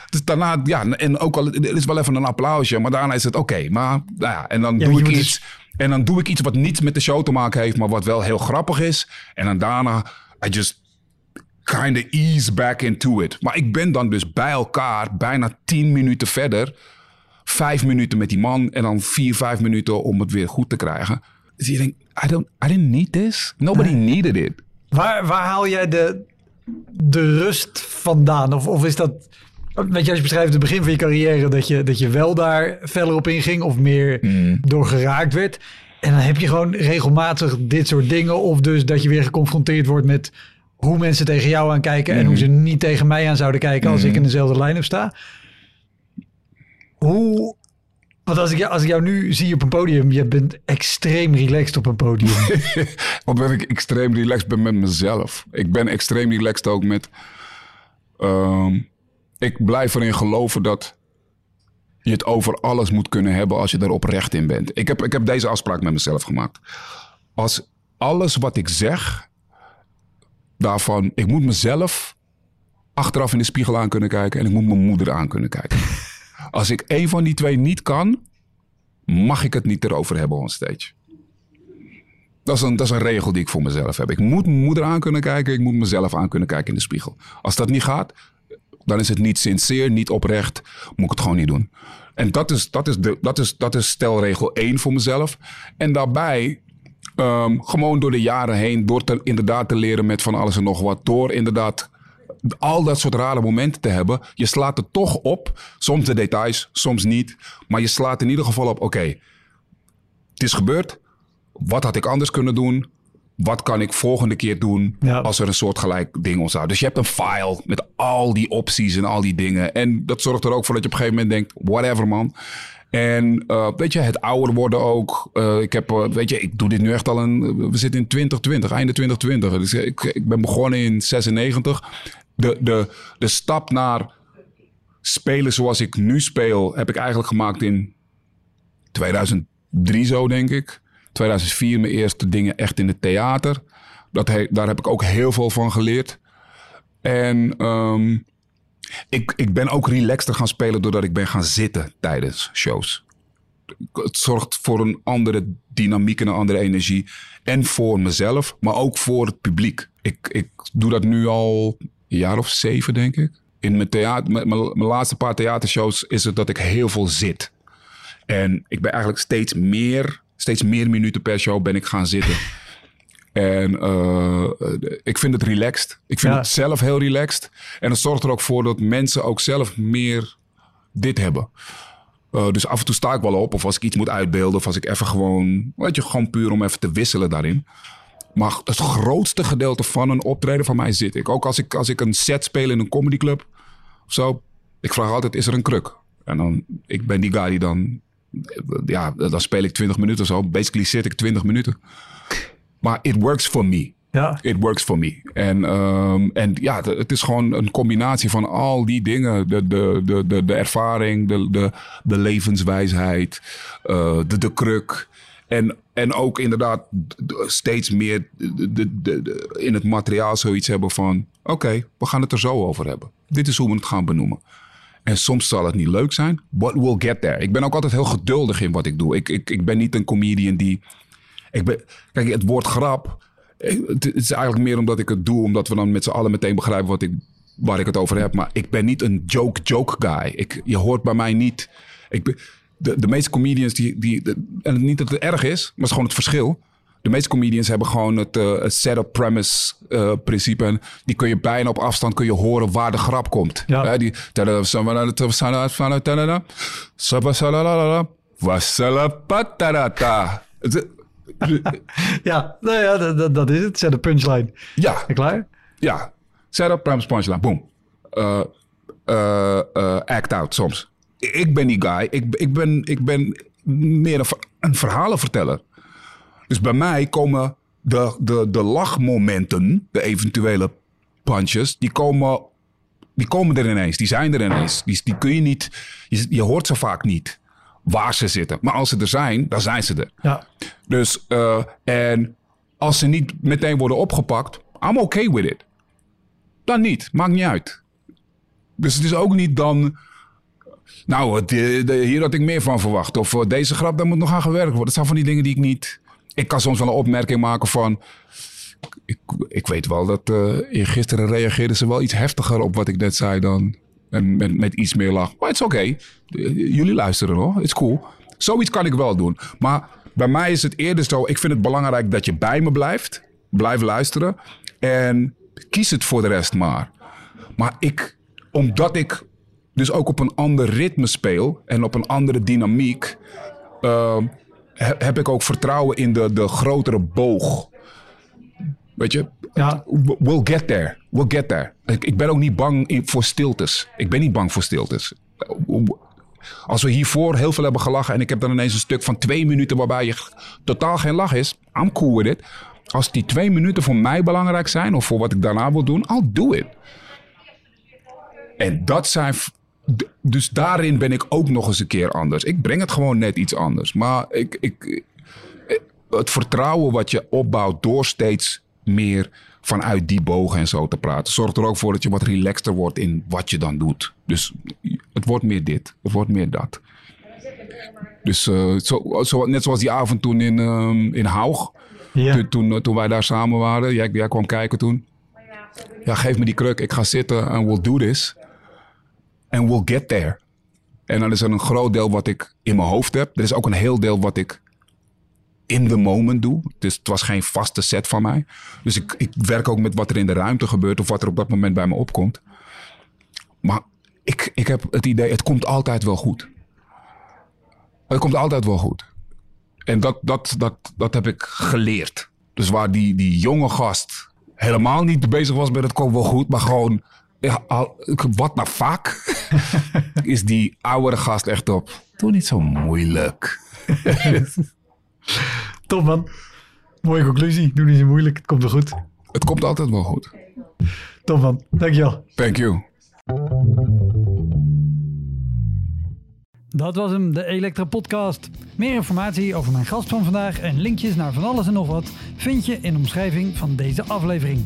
Dus daarna, ja, en ook al, er is wel even een applausje, maar daarna is het oké. maar, nou ja, en dan doe ik iets. Dus... En dan doe ik iets wat niets met de show te maken heeft, maar wat wel heel grappig is. En dan daarna I just kind of ease back into it. Maar ik ben dan dus bij elkaar bijna tien minuten verder. Vijf minuten met die man en dan vier, vijf minuten om het weer goed te krijgen. Dus je denkt, I, don't, I didn't need this. Nobody needed it. Waar, waar haal jij de, de rust vandaan? Of, of is dat... Weet je, als je beschrijft het begin van je carrière... dat je, dat je wel daar verder op inging of meer mm. door geraakt werd... En dan heb je gewoon regelmatig dit soort dingen. Of dus dat je weer geconfronteerd wordt met hoe mensen tegen jou aankijken. En hoe mhm. ze niet tegen mij aan zouden kijken als ik mhm. in dezelfde line-up sta. Hoe Want als ik, jou- als ik jou nu zie op een podium, je bent extreem relaxed op een podium. <laughs> Omdat ik extreem relaxed ben met mezelf. Ik ben extreem relaxed ook met. ehm, ik blijf erin geloven dat je het over alles moet kunnen hebben als je er oprecht in bent. Ik heb, ik heb deze afspraak met mezelf gemaakt. Als alles wat ik zeg, daarvan, ik moet mezelf achteraf in de spiegel aan kunnen kijken en ik moet mijn moeder aan kunnen kijken. <laughs> Als ik één van die twee niet kan, mag ik het niet erover hebben on stage. Dat is, een, dat is een regel die ik voor mezelf heb. Ik moet mijn moeder aan kunnen kijken. Ik moet mezelf aan kunnen kijken in de spiegel. Als dat niet gaat, dan is het niet sincere, niet oprecht. Moet ik het gewoon niet doen. En dat is, dat is, de, dat is, dat is stelregel 1 voor mezelf. En daarbij, ehm, gewoon door de jaren heen, door te, inderdaad te leren met van alles en nog wat. Door inderdaad al dat soort rare momenten te hebben. Je slaat het toch op. Soms de details, soms niet. Maar je slaat in ieder geval op, oké, het is gebeurd. Wat had ik anders kunnen doen? Wat kan ik volgende keer doen Ja. als er een soortgelijk ding ontstaat? Dus je hebt een file met al die opties en al die dingen. En dat zorgt er ook voor dat je op een gegeven moment denkt, whatever man. En eh, weet je, het ouder worden ook. Eh, ik heb, eh, weet je, ik doe dit nu echt al een. We zitten in 2020, einde 2020. Dus ik, ik ben begonnen in 96. De, de, de stap naar spelen zoals ik nu speel, heb ik eigenlijk gemaakt in 2003 zo, denk ik. 2004 mijn eerste dingen echt in het theater. Dat he- daar heb ik ook heel veel van geleerd. En ehm, ik, ik ben ook relaxter gaan spelen doordat ik ben gaan zitten tijdens shows. Het zorgt voor een andere dynamiek en een andere energie. En voor mezelf, maar ook voor het publiek. Ik, ik doe dat nu al een jaar of zeven, denk ik. In mijn, theater, mijn mijn laatste paar theatershows is het dat ik heel veel zit. En ik ben eigenlijk steeds meer, steeds meer minuten per show ben ik gaan zitten. <laughs> En eh, ik vind het relaxed. Ik vind Ja. het zelf heel relaxed. En het zorgt er ook voor dat mensen ook zelf meer dit hebben. Eh, dus af en toe sta ik wel op. Of als ik iets moet uitbeelden. Of als ik even gewoon... Weet je, gewoon puur om even te wisselen daarin. Maar het grootste gedeelte van een optreden van mij zit ik. Ook als ik, als ik een set speel in een comedyclub. Of zo. Ik vraag altijd, is er een kruk? En dan, ik ben die guy die dan... Ja, dan speel ik 20 minuten of zo. Basically zit ik 20 minuten. Maar it works for me. ja. It works for me. En, ehm, en ja, het is gewoon een combinatie van al die dingen. De, de, de, de, de ervaring, de, de, de levenswijsheid, eh, de, de kruk. En, en ook inderdaad steeds meer de, de, de- de- in het materiaal zoiets hebben van... Oké, we gaan het er zo over hebben. Dit is hoe we het gaan benoemen. En soms zal het niet leuk zijn, but we'll get there. Ik ben ook altijd heel geduldig in wat ik doe. Ik, ik, ik ben niet een comedian die... Ik ben, kijk, het woord grap... eh, Het is eigenlijk meer omdat ik het doe... omdat we dan met z'n allen meteen begrijpen wat ik, waar ik het over heb. Maar ik ben niet een joke-joke guy. Ik, je hoort bij mij niet... Ik ben, de, de meeste comedians die... die en niet dat het erg is, maar het is gewoon het verschil... De meeste comedians hebben gewoon het, eh, het setup premise eh, principe. En die kun je bijna op afstand kun je horen waar de grap komt. Ja. Hè, die, Ja, nou ja, dat, is het. Zet de punchline. Ja, En klaar? ja. Setup, premise, punchline. Boom. Eh, act out soms. Ik ben die guy. Ik, ik, ben, ik ben meer een, ver- een verhalenverteller. Dus bij mij komen de, de, de lachmomenten, de eventuele punches, die komen, die komen er ineens. Die zijn er ineens. Die, die kun je niet, je, je hoort ze vaak niet waar ze zitten. Maar als ze er zijn, dan zijn ze er. Ja. Dus, eh, en als ze niet meteen worden opgepakt, I'm okay with it. Dan niet, maakt niet uit. Dus het is ook niet dan, nou, het, eh, de- hier had ik meer van verwacht. Of eh, deze grap, daar moet nog aan gewerkt worden. Dat zijn van die dingen die ik niet... Ik kan soms wel een opmerking maken van... Ik, ik weet wel dat eh gisteren reageerden ze wel iets heftiger op wat ik net zei dan... En met, met iets meer lach. Maar het is oké. Eh, Jullie luisteren hoor. Het is cool. Zoiets kan ik wel doen. Maar bij mij is het eerder zo... Ik vind het belangrijk dat je bij me blijft. Blijf luisteren. En kies het voor de rest maar. Maar ik, omdat ik dus ook op een ander ritme speel... en op een andere dynamiek... ehm, heb ik ook vertrouwen in de, de grotere boog. Weet je, Ja. we'll get there. We'll get there. Ik, ik ben ook niet bang voor stiltes. Ik ben niet bang voor stiltes. Als we hiervoor heel veel hebben gelachen en ik heb dan ineens een stuk van twee minuten waarbij je totaal geen lach is, I'm cool with it. Als die twee minuten voor mij belangrijk zijn of voor wat ik daarna wil doen, I'll do it. En dat zijn. Dus daarin ben ik ook nog eens een keer anders. Ik breng het gewoon net iets anders. Maar ik, ik, het vertrouwen wat je opbouwt door steeds meer vanuit die bogen en zo te praten. Zorgt er ook voor dat je wat relaxter wordt in wat je dan doet. Dus het wordt meer dit, het wordt meer dat. Dus uh, zo, zo, net zoals die avond toen in, um, in Haug. Ja. Toen, toen, toen, wij daar samen waren. Jij, jij kwam kijken toen. Ja, geef me die kruk. Ik ga zitten en we'll do this. And we'll get there. En dan is er een groot deel wat ik in mijn hoofd heb. Er is ook een heel deel wat ik in the moment doe. Dus het was geen vaste set van mij. Dus ik, ik werk ook met wat er in de ruimte gebeurt of wat er op dat moment bij me opkomt. Maar ik, ik heb het idee, het komt altijd wel goed. Het komt altijd wel goed. En dat, dat, dat, dat heb ik geleerd. Dus waar die, die jonge gast helemaal niet bezig was met het komt wel goed, maar gewoon, ja, wat nou vaak, <laughs> is die oudere gast echt op. Doe niet zo moeilijk. <laughs> Top man. Mooie conclusie. Doe niet zo moeilijk. Het komt wel goed. Het komt altijd wel goed. Top man. Dankjewel. Thank you. Dat was hem, de Elektra Podcast. Meer informatie over mijn gast van vandaag en linkjes naar van alles en nog wat vind je in de omschrijving van deze aflevering.